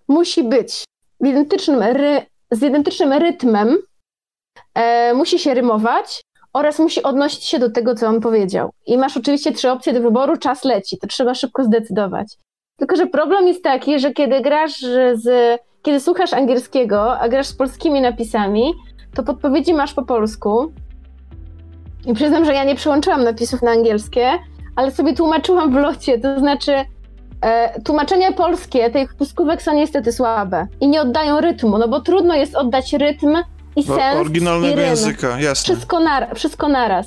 musi być identycznym ry, z identycznym rytmem, e, musi się rymować oraz musi odnosić się do tego, co on powiedział. I masz oczywiście trzy opcje do wyboru, czas leci, to trzeba szybko zdecydować. Tylko, że problem jest taki, że kiedy grasz z, kiedy słuchasz angielskiego, a grasz z polskimi napisami, to podpowiedzi masz po polsku, i przyznam, że ja nie przełączyłam napisów na angielskie, ale sobie tłumaczyłam w locie, to znaczy e, tłumaczenia polskie tych puskówek są niestety słabe i nie oddają rytmu, no bo trudno jest oddać rytm i sens Oryginalnego i języka, jasne. Wszystko, nar wszystko naraz.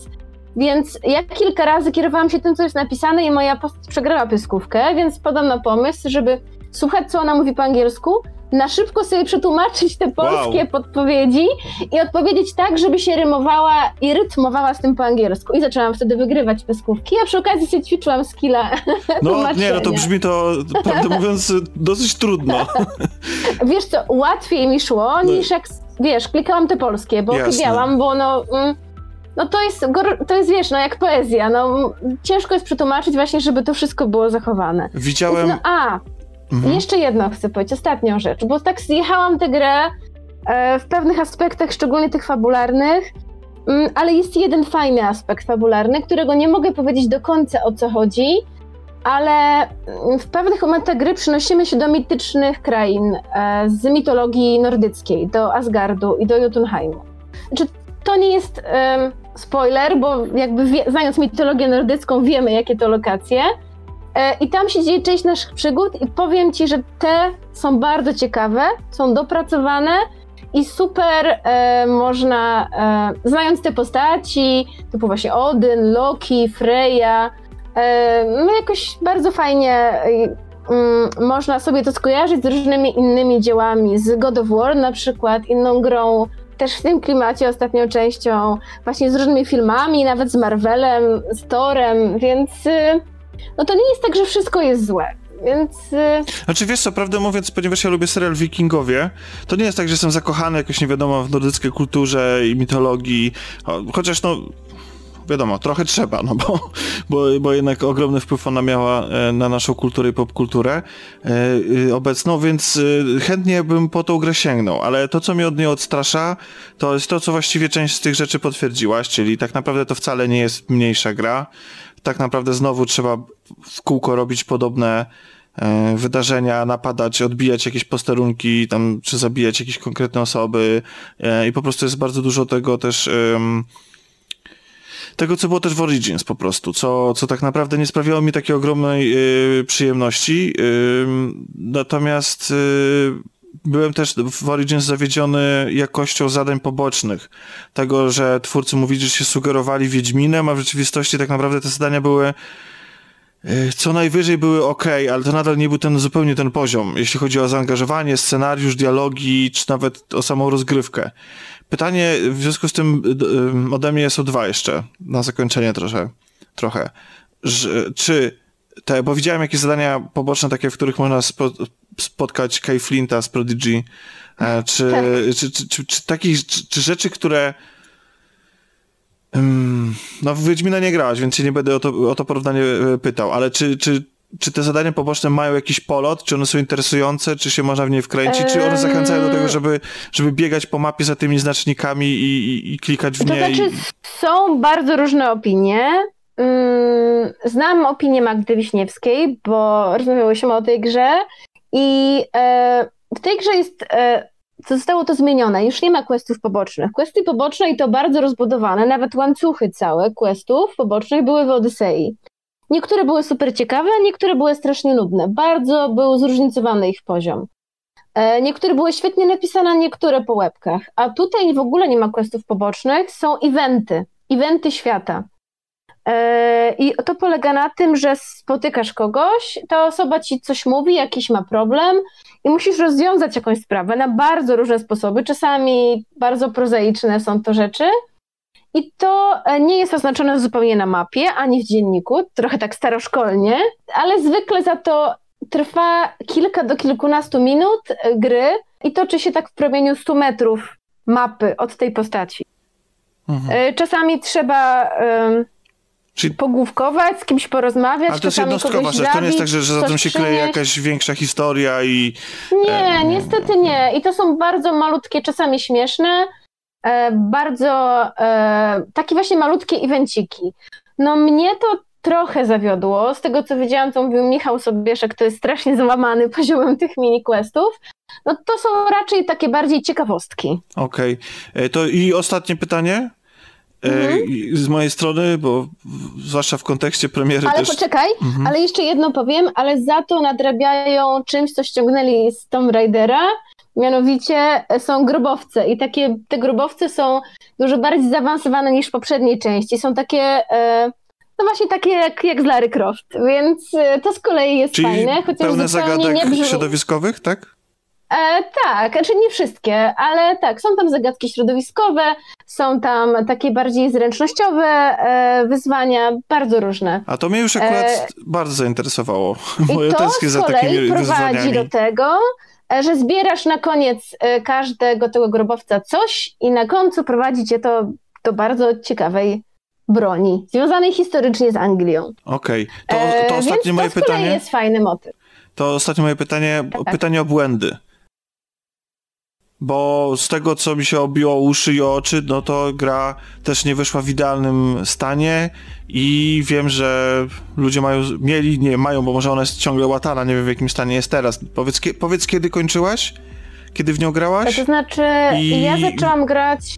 Więc ja kilka razy kierowałam się tym, co jest napisane i moja postać przegrała pyskówkę, więc podam na pomysł, żeby słuchać, co ona mówi po angielsku, na szybko sobie przetłumaczyć te polskie wow. podpowiedzi i odpowiedzieć tak, żeby się rymowała i rytmowała z tym po angielsku. I zaczęłam wtedy wygrywać peskówki, a przy okazji sobie ćwiczyłam skilla [LAUGHS] No nie, no to brzmi to, prawdę [LAUGHS] mówiąc, dosyć trudno. [LAUGHS] Wiesz co, łatwiej mi szło no. niż jak, wiesz, klikałam te polskie, bo chybiałam, bo no... Mm, no to jest, to jest, wiesz, no jak poezja, no ciężko jest przetłumaczyć właśnie, żeby to wszystko było zachowane. Widziałem... Więc, no, a, Mhm. Jeszcze jedno chcę powiedzieć, ostatnią rzecz, bo tak zjechałam tę grę e, w pewnych aspektach, szczególnie tych fabularnych, mm, ale jest jeden fajny aspekt fabularny, którego nie mogę powiedzieć do końca o co chodzi, ale mm, w pewnych momentach gry przynosimy się do mitycznych krain e, z mitologii nordyckiej, do Asgardu i do Jotunheimu. Znaczy, to nie jest spoiler, bo jakby wie, znając mitologię nordycką wiemy, jakie to lokacje, I tam się dzieje część naszych przygód i powiem Ci, że te są bardzo ciekawe, są dopracowane i super e, można, e, znając te postaci, typu właśnie Odyn, Loki, Freya, e, no jakoś bardzo fajnie e, można sobie to skojarzyć z różnymi innymi dziełami, z God of War na przykład, inną grą, też w tym klimacie ostatnią częścią, właśnie z różnymi filmami, nawet z Marvelem, z Thorem, więc y, no to nie jest tak, że wszystko jest złe. więc... Znaczy wiesz co, prawdę mówiąc, ponieważ ja lubię serial Wikingowie, to nie jest tak, że jestem zakochany jakoś nie wiadomo w nordyckiej kulturze i mitologii, chociaż no wiadomo, trochę trzeba, no bo, bo, bo jednak ogromny wpływ ona miała e, na naszą kulturę i popkulturę e, e, obecną, więc chętnie bym po tą grę sięgnął, ale to, co mnie od niej odstrasza, to jest to, co właściwie część z tych rzeczy potwierdziłaś, czyli tak naprawdę to wcale nie jest mniejsza gra. Tak naprawdę znowu trzeba w kółko robić podobne wydarzenia, napadać, odbijać jakieś posterunki, tam, czy zabijać jakieś konkretne osoby i po prostu jest bardzo dużo tego też tego, co było też w Origins po prostu, co, co tak naprawdę nie sprawiało mi takiej ogromnej y, przyjemności. Natomiast byłem też w Origins zawiedziony jakością zadań pobocznych. Tego, że twórcy mówili, że się sugerowali Wiedźminem, a w rzeczywistości tak naprawdę te zadania były co najwyżej były ok, ale to nadal nie był ten zupełnie ten poziom, jeśli chodzi o zaangażowanie, scenariusz, dialogi, czy nawet o samą rozgrywkę. Pytanie w związku z tym ode mnie są dwa jeszcze, na zakończenie trochę. trochę. czy te, bo widziałem jakieś zadania poboczne, takie, w których można spo, spotkać Kay Flinta z Prodigy, e, czy, tak. czy, czy, czy, czy, takich, czy, czy rzeczy, które no w Wiedźmina nie grałaś, więc się nie będę o to, o to porównanie e, pytał, ale czy, czy czy te zadania poboczne mają jakiś polot? Czy one są interesujące? Czy się można w nie wkręcić? Czy one zachęcają do tego, żeby, żeby biegać po mapie za tymi znacznikami i, i, i klikać w nie? To znaczy, i... są bardzo różne opinie. Znam opinię Magdy Wiśniewskiej, bo rozmawiałyśmy o tej grze i e, w tej grze jest e, zostało to zmienione. Już nie ma questów pobocznych. Questy poboczne i to bardzo rozbudowane, nawet łańcuchy całe questów pobocznych były w Odysei. Niektóre były super ciekawe, niektóre były strasznie nudne. Bardzo był zróżnicowany ich poziom. E, niektóre były świetnie napisane, niektóre po łebkach. A tutaj w ogóle nie ma questów pobocznych, są eventy, eventy świata. E, I to polega na tym, że spotykasz kogoś, ta osoba ci coś mówi, jakiś ma problem i musisz rozwiązać jakąś sprawę na bardzo różne sposoby. Czasami bardzo prozaiczne są to rzeczy, i to e, nie jest oznaczone zupełnie na mapie, ani w dzienniku, trochę tak staroszkolnie, ale zwykle za to trwa kilka do kilkunastu minut e, gry i toczy się tak w promieniu 100 metrów mapy od tej postaci. Mhm. Czasami trzeba um, Czyli... pogłówkować, z kimś porozmawiać, Ale to jest jednostkowa rzecz, to nie jest tak, że, że za tym się kryje jakaś większa historia i... Nie, niestety nie. I to są bardzo malutkie, czasami śmieszne, E, bardzo e, takie właśnie malutkie evenciki. No mnie to trochę zawiodło. Z tego co wiedziałam, co mówił Michał Sobieszek, to jest strasznie złamany [LAUGHS] poziomem tych mini questów. No to są raczej takie bardziej ciekawostki. Okej. Okay. E, to i ostatnie pytanie. Mhm. Z mojej strony, bo zwłaszcza w kontekście premiery Ale też... poczekaj, mhm. ale jeszcze jedno powiem, ale za to nadrabiają czymś, co ściągnęli z Tomb Raidera, Mianowicie są grobowce i takie te grobowce są dużo bardziej zaawansowane niż w poprzedniej części. Są takie, e, no właśnie takie jak, jak z Larry Croft, więc e, to z kolei jest Czyli fajne. Chociaż pełne zagadek nie brzmi... środowiskowych, tak? E, tak, znaczy nie wszystkie, ale tak, są tam zagadki środowiskowe, są tam takie bardziej zręcznościowe e, wyzwania, bardzo różne. A to mnie już akurat e, bardzo zainteresowało, bo ja tęsknię za takimi prowadzi do tego, E, że zbierasz na koniec e, każdego tego grobowca coś i na końcu prowadzi cię to do bardzo ciekawej broni, związanej historycznie z Anglią. Okej, okay. to, to e, ostatnie moje to pytanie. jest fajny motyw. To ostatnie moje pytanie, tak. pytanie o błędy bo z tego, co mi się obiło uszy i oczy, no to gra też nie wyszła w idealnym stanie i wiem, że ludzie mają, mieli, nie mają, bo może ona jest ciągle łatana, nie wiem w jakim stanie jest teraz. Powiedz, powiedz kiedy kończyłaś? Kiedy w nią grałaś? To znaczy, I... ja zaczęłam grać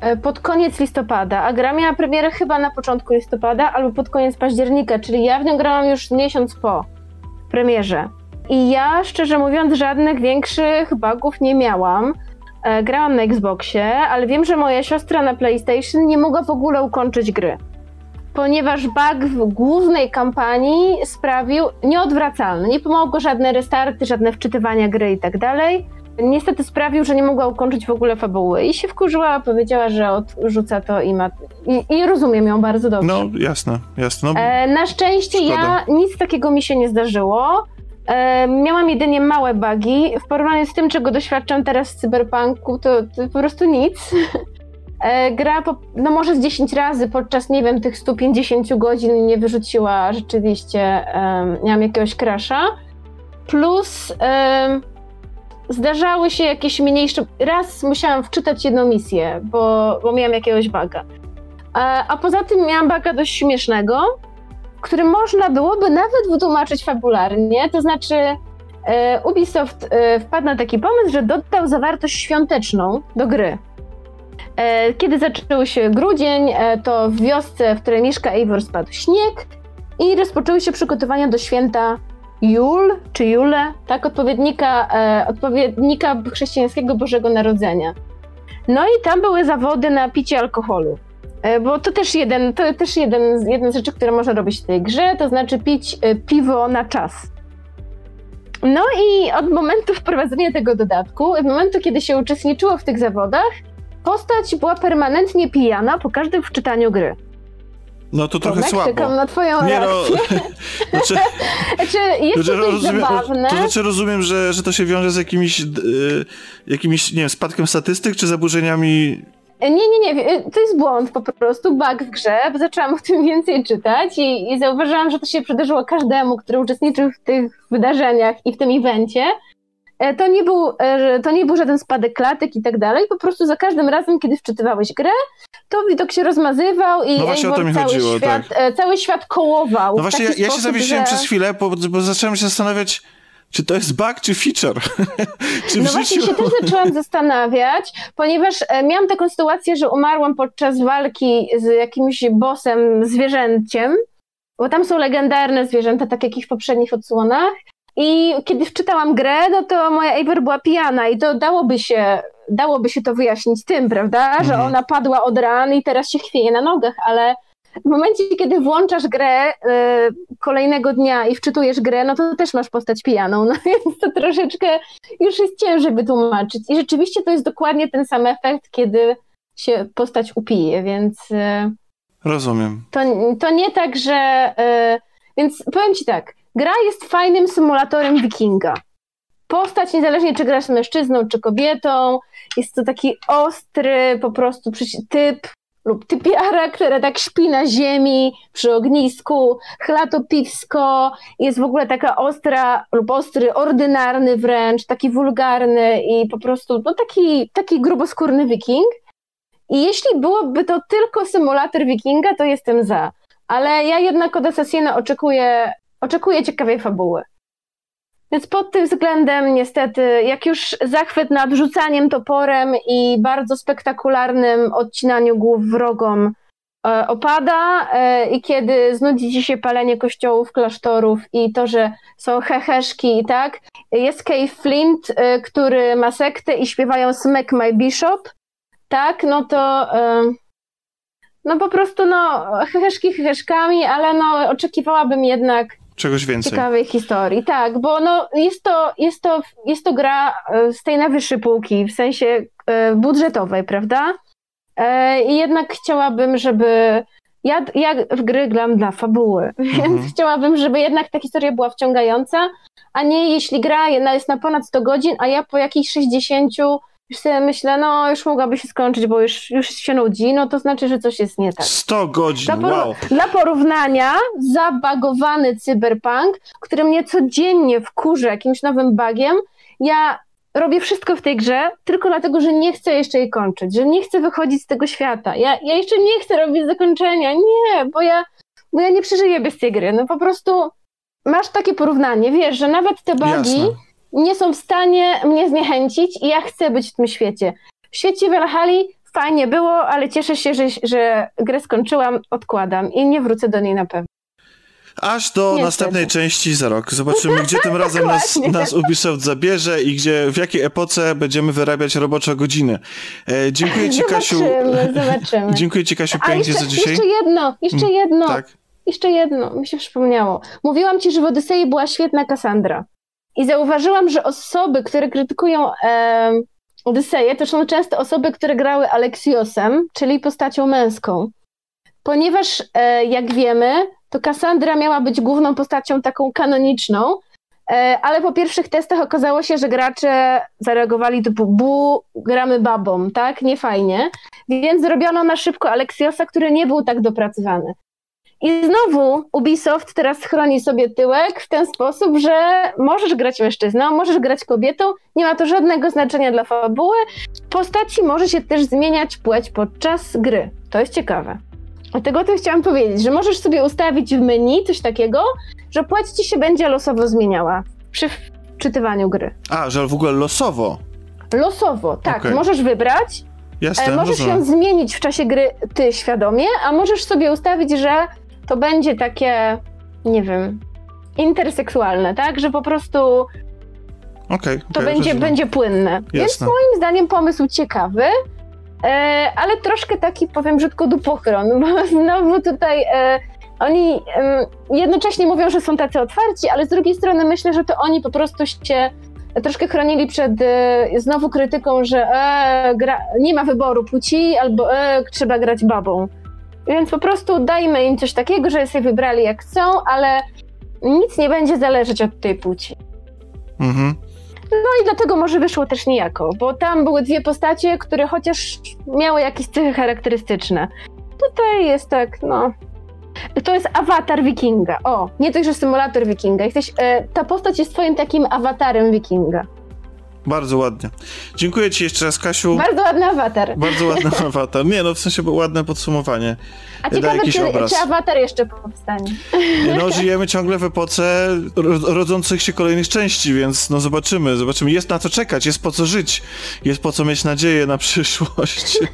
e, pod koniec listopada, a gra miała premierę chyba na początku listopada albo pod koniec października, czyli ja w nią grałam już miesiąc po premierze. I ja, szczerze mówiąc, żadnych większych bugów nie miałam. E, grałam na Xboxie, ale wiem, że moja siostra na PlayStation nie mogła w ogóle ukończyć gry. Ponieważ bug w głównej kampanii sprawił nieodwracalny. Nie pomogło żadne restarty, żadne wczytywania gry i tak dalej. Niestety sprawił, że nie mogła ukończyć w ogóle fabuły i się wkurzyła, powiedziała, że odrzuca to i ma. I, i rozumiem ją bardzo dobrze. No, jasne, jasne. No, e, na szczęście szkoda. ja nic takiego mi się nie zdarzyło. E, miałam jedynie małe bugi. W porównaniu z tym, czego doświadczam teraz w cyberpunku, to, to po prostu nic. [LAUGHS] E, gra, po, no może z 10 razy podczas, nie wiem, tych 150 godzin nie wyrzuciła rzeczywiście, um, miałam jakiegoś crasha. Plus um, zdarzały się jakieś mniejsze. Raz musiałam wczytać jedną misję, bo, bo miałam jakiegoś baga. A, a poza tym miałam baga dość śmiesznego, który można byłoby nawet wytłumaczyć fabularnie. To znaczy, e, Ubisoft e, wpadł na taki pomysł, że dodał zawartość świąteczną do gry. E, kiedy zaczął się grudzień, to w wiosce, w której mieszka Eivor, spadł śnieg i rozpoczęły się przygotowania do święta Jul czy Jule, tak, odpowiednika, odpowiednika chrześcijańskiego Bożego Narodzenia. No i tam były zawody na picie alkoholu. Bo to też jeden, to też jeden, jedna z rzeczy, które można robić w tej grze, to znaczy pić piwo na czas. No i od momentu wprowadzenia tego dodatku, od momentu, kiedy się uczestniczyło w tych zawodach, Postać była permanentnie pijana po każdym wczytaniu gry. No to trochę Tomek, słabo. czekam na twoją Nie no, reakcję. No, [LAUGHS] znaczy, [LAUGHS] znaczy, jest to rozumiem, zabawne. To znaczy rozumiem, że, że to się wiąże z jakimiś, yy, jakimiś, nie wiem, spadkiem statystyk, czy zaburzeniami nie, nie, nie, to jest błąd po prostu, bug w grze, bo zaczęłam o tym [LAUGHS] więcej czytać i, i zauważyłam, że to się przydarzyło każdemu, który uczestniczył w tych wydarzeniach i w tym evencie, E, to nie, był, e, to nie był żaden spadek klatek i tak dalej, po prostu za każdym razem, kiedy wczytywałeś grę, to widok się rozmazywał i no właśnie o to mi cały, chodziło, świat, tak. E, cały świat kołował. No właśnie, ja, ja się zawiesiłem że... przez chwilę, bo, bo zacząłem się zastanawiać, czy to jest bug, czy feature? [LAUGHS] czy no właśnie się też zaczęłam zastanawiać, ponieważ miałam taką sytuację, że umarłam podczas walki z jakimś bossem, zwierzęciem, bo tam są legendarne zwierzęta, tak jak i w poprzednich odsłonach i kiedy wczytałam grę, no to moja Eivor była pijana i to dałoby się, dałoby się to wyjaśnić tym, prawda? Że mhm. ona padła od ran i teraz się chwieje na nogach, ale w momencie, kiedy włączasz grę y, kolejnego dnia i wczytujesz grę, no to też masz postać pijaną, no [LAUGHS] więc to troszeczkę już jest ciężej wytłumaczyć. I rzeczywiście to jest dokładnie ten sam efekt, kiedy się postać upije, więc... Y, Rozumiem. To, to nie tak, że... Y, więc powiem ci tak, Gra jest fajnym symulatorem wikinga. Postać, niezależnie czy grasz mężczyzną, czy kobietą, jest to taki ostry po prostu typ lub typiara, która tak śpi na ziemi, przy ognisku, chla to piwsko, jest w ogóle taka ostra lub ostry, ordynarny wręcz, taki wulgarny i po prostu no taki, taki gruboskórny wiking. I jeśli byłoby to tylko symulator wikinga, to jestem za. Ale ja jednak od Assassina oczekuję oczekuję ciekawej fabuły. Więc pod tym względem, niestety, jak już zachwyt nad rzucaniem toporem i bardzo spektakularnym odcinaniu głów wrogom e, opada, e, i kiedy znudzi ci się palenie kościołów, klasztorów i to, że są heheszki i tak, jest Kay Flint, e, który ma sektę i śpiewają Smack My Bishop, tak, no to no po prostu no heheszki heheszkami, ale no oczekiwałabym jednak Czegoś więcej. Ciekawej historii, tak, bo no, jest, to, jest, to, jest to gra e, z tej najwyższej półki, w sensie e, budżetowej, prawda? E, I jednak chciałabym, żeby. Ja, ja w gry gram dla fabuły, [LAUGHS] więc mhm. chciałabym, żeby jednak ta historia była wciągająca, a nie jeśli gra jest na ponad 100 godzin, a ja po jakichś 60 już sobie myślę, no już mogłaby się skończyć, bo już, już się nudzi, no to znaczy, że coś jest nie tak. 100 godzin, dla, wow. Dla porównania, zabagowany cyberpunk, który mnie codziennie wkurza jakimś nowym bugiem, ja robię wszystko w tej grze, tylko dlatego, że nie chcę jeszcze jej kończyć, że nie chcę wychodzić z tego świata. Ja, ja jeszcze nie chcę robić zakończenia, nie, bo ja, bo ja nie przeżyję bez tej gry. No po prostu masz takie porównanie, wiesz, że nawet te bugi... Nie są w stanie mnie zniechęcić i ja chcę być w tym świecie. W świecie Valhalla fajnie było, ale cieszę się, że, że grę skończyłam, odkładam i nie wrócę do niej na pewno. Aż do Niestety. następnej części za rok. Zobaczymy, gdzie tym [LAUGHS] razem nas, nas Ubisoft zabierze i gdzie, w jakiej epoce będziemy wyrabiać robocze godziny. E, dziękuję Ci, Kasiu. Zobaczymy, [LAUGHS] zobaczymy. dziękuję Ci, Kasiu, pięknie za dzisiaj. Jeszcze jedno, jeszcze mm, jedno. Tak. Jeszcze jedno, mi się przypomniało. Mówiłam Ci, że w Odysei była świetna Kassandra. I zauważyłam, że osoby, które krytykują e, Odyseję, to są często osoby, które grały Aleksiosem, czyli postacią męską. Ponieważ, e, jak wiemy, to Kassandra miała być główną postacią taką kanoniczną, E, ale po pierwszych testach okazało się, że gracze zareagowali typu bu, gramy babą, tak? Nie fajnie. Więc zrobiono na szybko Alexiosa, który nie był tak dopracowany. I znowu Ubisoft teraz chroni sobie tyłek w ten sposób, że możesz grać mężczyzną, możesz grać kobietą, nie ma to żadnego znaczenia dla fabuły. Postaci może się też zmieniać płeć podczas gry. To jest ciekawe. Dlatego to chciałam powiedzieć, że możesz sobie ustawić w menu coś takiego, że płeć ci się będzie losowo zmieniała przy wczytywaniu gry. A, że w ogóle losowo. Losowo, tak. Okej. Możesz wybrać, Jasne, e, możesz rozumiem. ją zmienić w czasie gry ty świadomie, a możesz sobie ustawić, że to będzie takie, nie wiem, interseksualne, tak? Że po prostu Okej, to będzie, będzie płynne. Więc Jasne. moim zdaniem pomysł ciekawy, e, ale troszkę taki, powiem brzydko, dupochron, bo [LAUGHS] znowu tutaj e, oni em, jednocześnie mówią, że są tacy otwarci, ale z drugiej strony myślę, że to oni po prostu się troszkę chronili przed e, znowu krytyką, że e, gra, nie ma wyboru płci albo e, trzeba grać babą. Więc po prostu dajmy im coś takiego, że sobie wybrali jak chcą, ale nic nie będzie zależeć od tej płci. Mhm. No i dlatego może wyszło też niejako, bo tam były dwie postacie, które chociaż miały jakieś cechy charakterystyczne. Tutaj jest tak, no. To jest awatar wikinga. O, nie to, że symulator wikinga. Jesteś, e, ta postać jest twoim takim awatarem wikinga. Bardzo ładnie. Dziękuję ci jeszcze raz, Kasiu. Bardzo ładny awatar. Bardzo ładny [LAUGHS] awatar. Nie, no w sensie było ładne podsumowanie. A ciekawe, jakiś czy, obraz. czy awatar jeszcze powstanie. No, żyjemy ciągle w epoce ro- rodzących się kolejnych części, więc no zobaczymy, zobaczymy. Jest na co czekać, jest po co żyć, jest po co mieć nadzieję na przyszłość. Mówisz?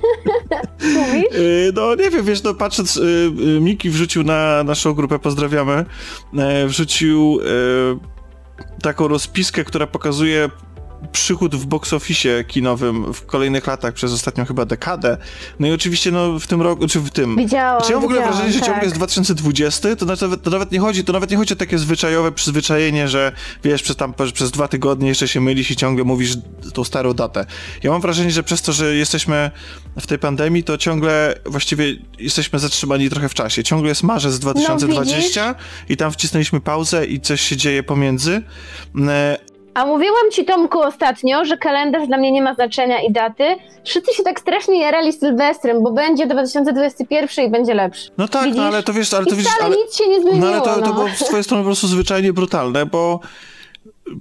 [LAUGHS] [LAUGHS] Yy, No nie wiem, wiesz, no patrząc, yy, yy, Miki wrzucił na naszą grupę, pozdrawiamy, yy, wrzucił yy, taką rozpiskę, która pokazuje przychód w box office kinowym w kolejnych latach przez ostatnią chyba dekadę. No i oczywiście no w tym roku, czy w tym... Widziałam, Czy ja mam w ogóle wrażenie, że tak. ciągle jest 2020, to nawet, to nawet nie chodzi, to nawet nie chodzi o takie zwyczajowe przyzwyczajenie, że wiesz, przez tam przez dwa tygodnie jeszcze się mylisz i ciągle mówisz tą starą datę. Ja mam wrażenie, że przez to, że jesteśmy w tej pandemii, to ciągle właściwie jesteśmy zatrzymani trochę w czasie. Ciągle jest marzec 2020 i tam wcisnęliśmy pauzę i coś się dzieje pomiędzy. A mówiłam ci, Tomku, ostatnio, że kalendarz dla mnie nie ma znaczenia i daty. Wszyscy się tak strasznie jarali Sylwestrem, bo będzie 2021 i będzie lepszy. No tak, Widzisz? no ale to wiesz, ale to I widzisz, wcale ale, nic się nie zmieniło. no ale to, to no. było z twojej strony po prostu zwyczajnie brutalne, bo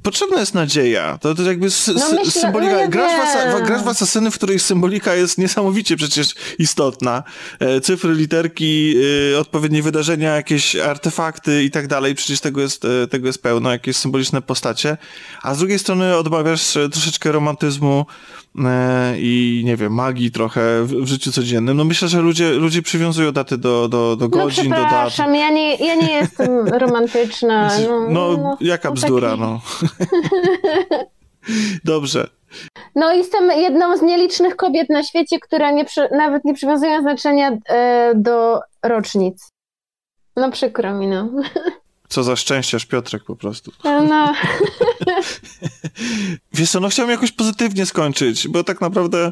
potrzebna jest nadzieja. To, to jakby s- No myślę- symbolika. no ja grasz, w asa- grasz w Asasyny, w których symbolika jest niesamowicie przecież istotna. E, cyfry, literki, e, odpowiednie wydarzenia, jakieś artefakty i tak dalej. Przecież tego jest, e, tego jest pełno, jakieś symboliczne postacie. A z drugiej strony odmawiasz e, troszeczkę romantyzmu i nie wiem, magii trochę w, życiu codziennym. No myślę, że ludzie, ludzie przywiązują daty do, do, do No godzin, do dat. przepraszam, ja nie, ja nie jestem [LAUGHS] romantyczna. No, No, jaka no bzdura, taki- no. [LAUGHS] Dobrze. No jestem jedną z nielicznych kobiet na świecie, które nie przy, nawet nie przywiązują znaczenia e, do rocznic. No przykro mi, no. Co za szczęściarz Piotrek po prostu. No, [LAUGHS] [LAUGHS] Wiesz co, no chciałem jakoś pozytywnie skończyć, bo tak naprawdę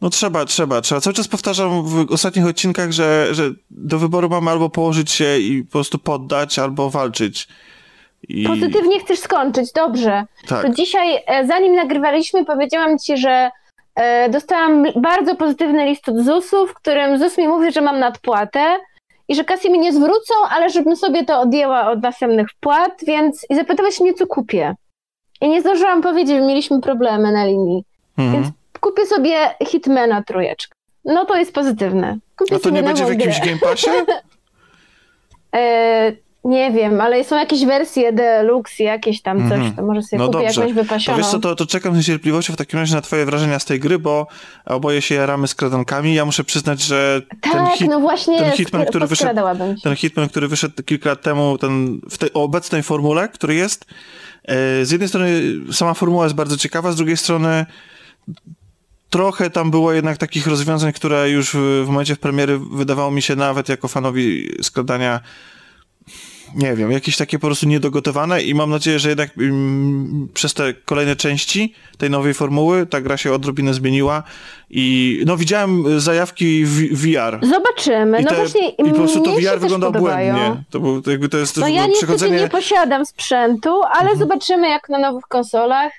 no trzeba, trzeba, trzeba. Cały czas powtarzam w ostatnich odcinkach, że, że do wyboru mamy albo położyć się i po prostu poddać, albo walczyć. I... pozytywnie chcesz skończyć, dobrze. Tak. To dzisiaj, e, zanim nagrywaliśmy, powiedziałam ci, że e, dostałam bardzo pozytywny list od ZUS-u, w którym ZUS mi mówi, że mam nadpłatę i że kasy mi nie zwrócą, ale żebym sobie to odjęła od następnych wpłat, więc i zapytałeś mnie, co kupię. I nie zdążyłam powiedzieć, mieliśmy problemy na linii. Mhm. Więc kupię sobie Hitmana trójeczkę. No to jest pozytywne. Kupię A to nie będzie w jakimś. Game Passie? [LAUGHS] E, nie wiem, ale są jakieś wersje deluxe, jakieś tam coś, Mhm. to może sobie No kupię dobrze. jakąś To wypasioną. wiesz co, to, to czekam z niecierpliwością w takim razie na twoje wrażenia z tej gry, bo oboje się jaramy z kradankami. Ja muszę przyznać, że ten Tak, hit, no właśnie, ten Hitman, który wyszedł, ten Hitman, który wyszedł kilka lat temu, ten, w tej obecnej formule, który jest, e, z jednej strony sama formuła jest bardzo ciekawa, z drugiej strony trochę tam było jednak takich rozwiązań, które już w, w momencie w premiery wydawało mi się nawet jako fanowi składania nie wiem, jakieś takie po prostu niedogotowane i mam nadzieję, że jednak mm, przez te kolejne części tej nowej formuły ta gra się odrobinę zmieniła i no widziałem zajawki w VR. Zobaczymy. I, no te, właśnie, I po prostu to VR wygląda błędnie. To, był, to jakby to jest No też ja niestety przechodzenie... nie posiadam sprzętu, ale Mhm. zobaczymy jak na nowych konsolach,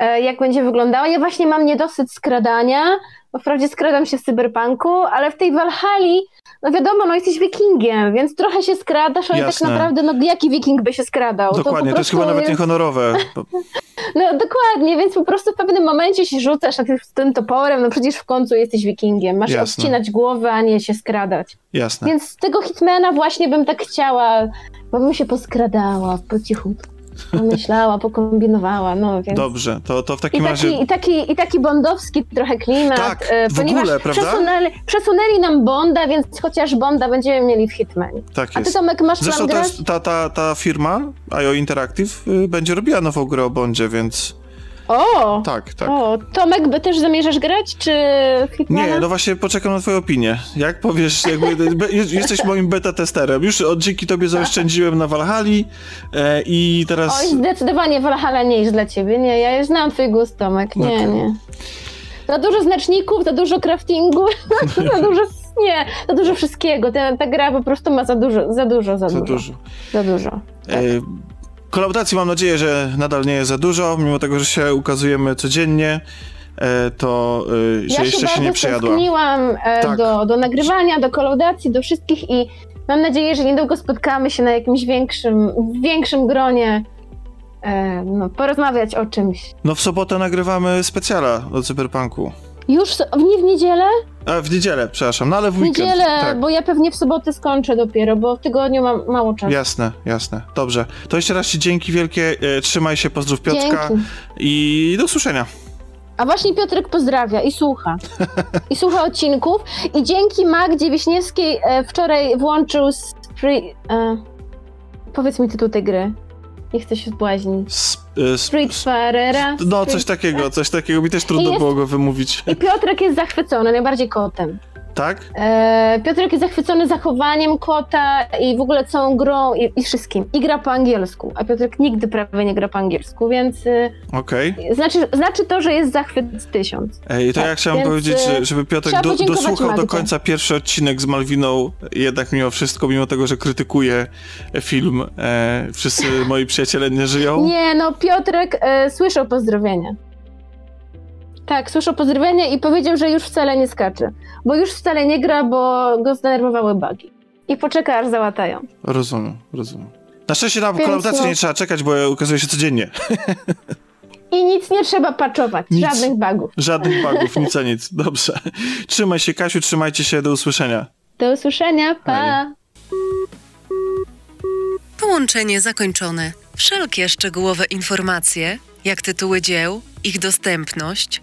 jak będzie wyglądało. Ja właśnie mam niedosyt skradania, bo wprawdzie skradam się w cyberpunku, ale w tej Valhalla, no wiadomo, no jesteś wikingiem, więc trochę się skradasz, ale Jasne. tak naprawdę, no jaki wiking by się skradał? Dokładnie, po to, jest chyba nawet niehonorowe. [LAUGHS] No dokładnie, więc po prostu w pewnym momencie się rzucasz z tym toporem, no przecież w końcu jesteś wikingiem, masz Jasne. odcinać głowę, a nie się skradać. Jasne. Więc z tego Hitmana właśnie bym tak chciała, bo bym się poskradała po cichutku. Pomyślała, pokombinowała, no więc... Dobrze, to, to w I takim taki, razie... i, taki, I taki bondowski trochę klimat, Tak, e, w ponieważ ogóle, prawda? Przesunęli, przesunęli nam Bonda, więc chociaż Bonda będziemy mieli w Hitmanie. Tak A ty jest. Tomek masz Zresztą plan też ta, ta, ta firma, IO Interactive, y, będzie robiła nową grę o Bondzie, więc O! tak, tak. O, Tomek, by też zamierzasz grać, czy Hitmana? Nie, no właśnie poczekam na twoją opinię. Jak powiesz, jakby [LAUGHS] be, jesteś moim beta testerem. Już od dzięki tobie zaoszczędziłem na Valhalla e, i teraz... Oj, zdecydowanie Valhalla nie jest dla ciebie. Nie, ja już znam twój gust, Tomek. Nie, Okej. nie. Za dużo znaczników, za dużo craftingu, [LAUGHS] za dużo... Nie, za dużo wszystkiego. Ta, ta gra po prostu ma za dużo, za dużo, za, Za dużo. dużo. Za dużo. Tak. E, kolaboracji mam nadzieję, że nadal nie jest za dużo, mimo tego, że się ukazujemy codziennie, e, to e, się Ja się jeszcze się bardzo nie przejadła. stęskniłam e, Tak. do, do nagrywania, do kolaudacji, do wszystkich i mam nadzieję, że niedługo spotkamy się na jakimś większym, większym gronie. E, no, porozmawiać o czymś. No w sobotę nagrywamy specjala do Cyberpunku. Już nie w niedzielę? A, w niedzielę, przepraszam, no ale w W weekend. niedzielę, tak. bo ja pewnie w sobotę skończę dopiero, bo w tygodniu mam mało czasu. Jasne, jasne. Dobrze. To jeszcze raz ci dzięki wielkie. E, trzymaj się, pozdrów Piotrka Dzięki. i do usłyszenia. A właśnie Piotrek pozdrawia i słucha. I słucha odcinków. I dzięki Magdzie Wiśniewskiej e, wczoraj włączył spree... E, powiedz mi tytuł tej gry. Nie chcę się zbłaźnić. Sp, Street Farera. no, coś takiego, coś takiego. Mi też trudno jest- było go wymówić. I Piotrek jest zachwycony, najbardziej kotem. Tak? E, Piotrek jest zachwycony zachowaniem kota i w ogóle całą grą i, i wszystkim. I gra po angielsku, a Piotrek nigdy prawie nie gra po angielsku, więc y, Okej. znaczy, znaczy to, że jest zachwyt tysiąc. Ej, to Tak, ja chciałem powiedzieć, y, żeby Piotrek do, dosłuchał do Magdzie. końca pierwszy odcinek z Malwiną, jednak mimo wszystko, mimo tego, że krytykuje film, e, wszyscy moi przyjaciele nie żyją. Nie, no Piotrek e, słyszał pozdrowienia. Tak, słyszał pozdrowienia i powiedział, że już wcale nie skacze. Bo już wcale nie gra, bo go zdenerwowały bugi. I poczeka, aż załatają. Rozumiem, rozumiem. Na szczęście na kolaudację no- nie trzeba czekać, bo ukazuje się codziennie. [LAUGHS] I nic nie trzeba patchować, Nic. żadnych bugów. Żadnych [LAUGHS] bugów, nic a nic. Dobrze. Trzymaj się, Kasiu, trzymajcie się, do usłyszenia. Do usłyszenia, pa! Połączenie zakończone. Wszelkie szczegółowe informacje, jak tytuły dzieł, ich dostępność,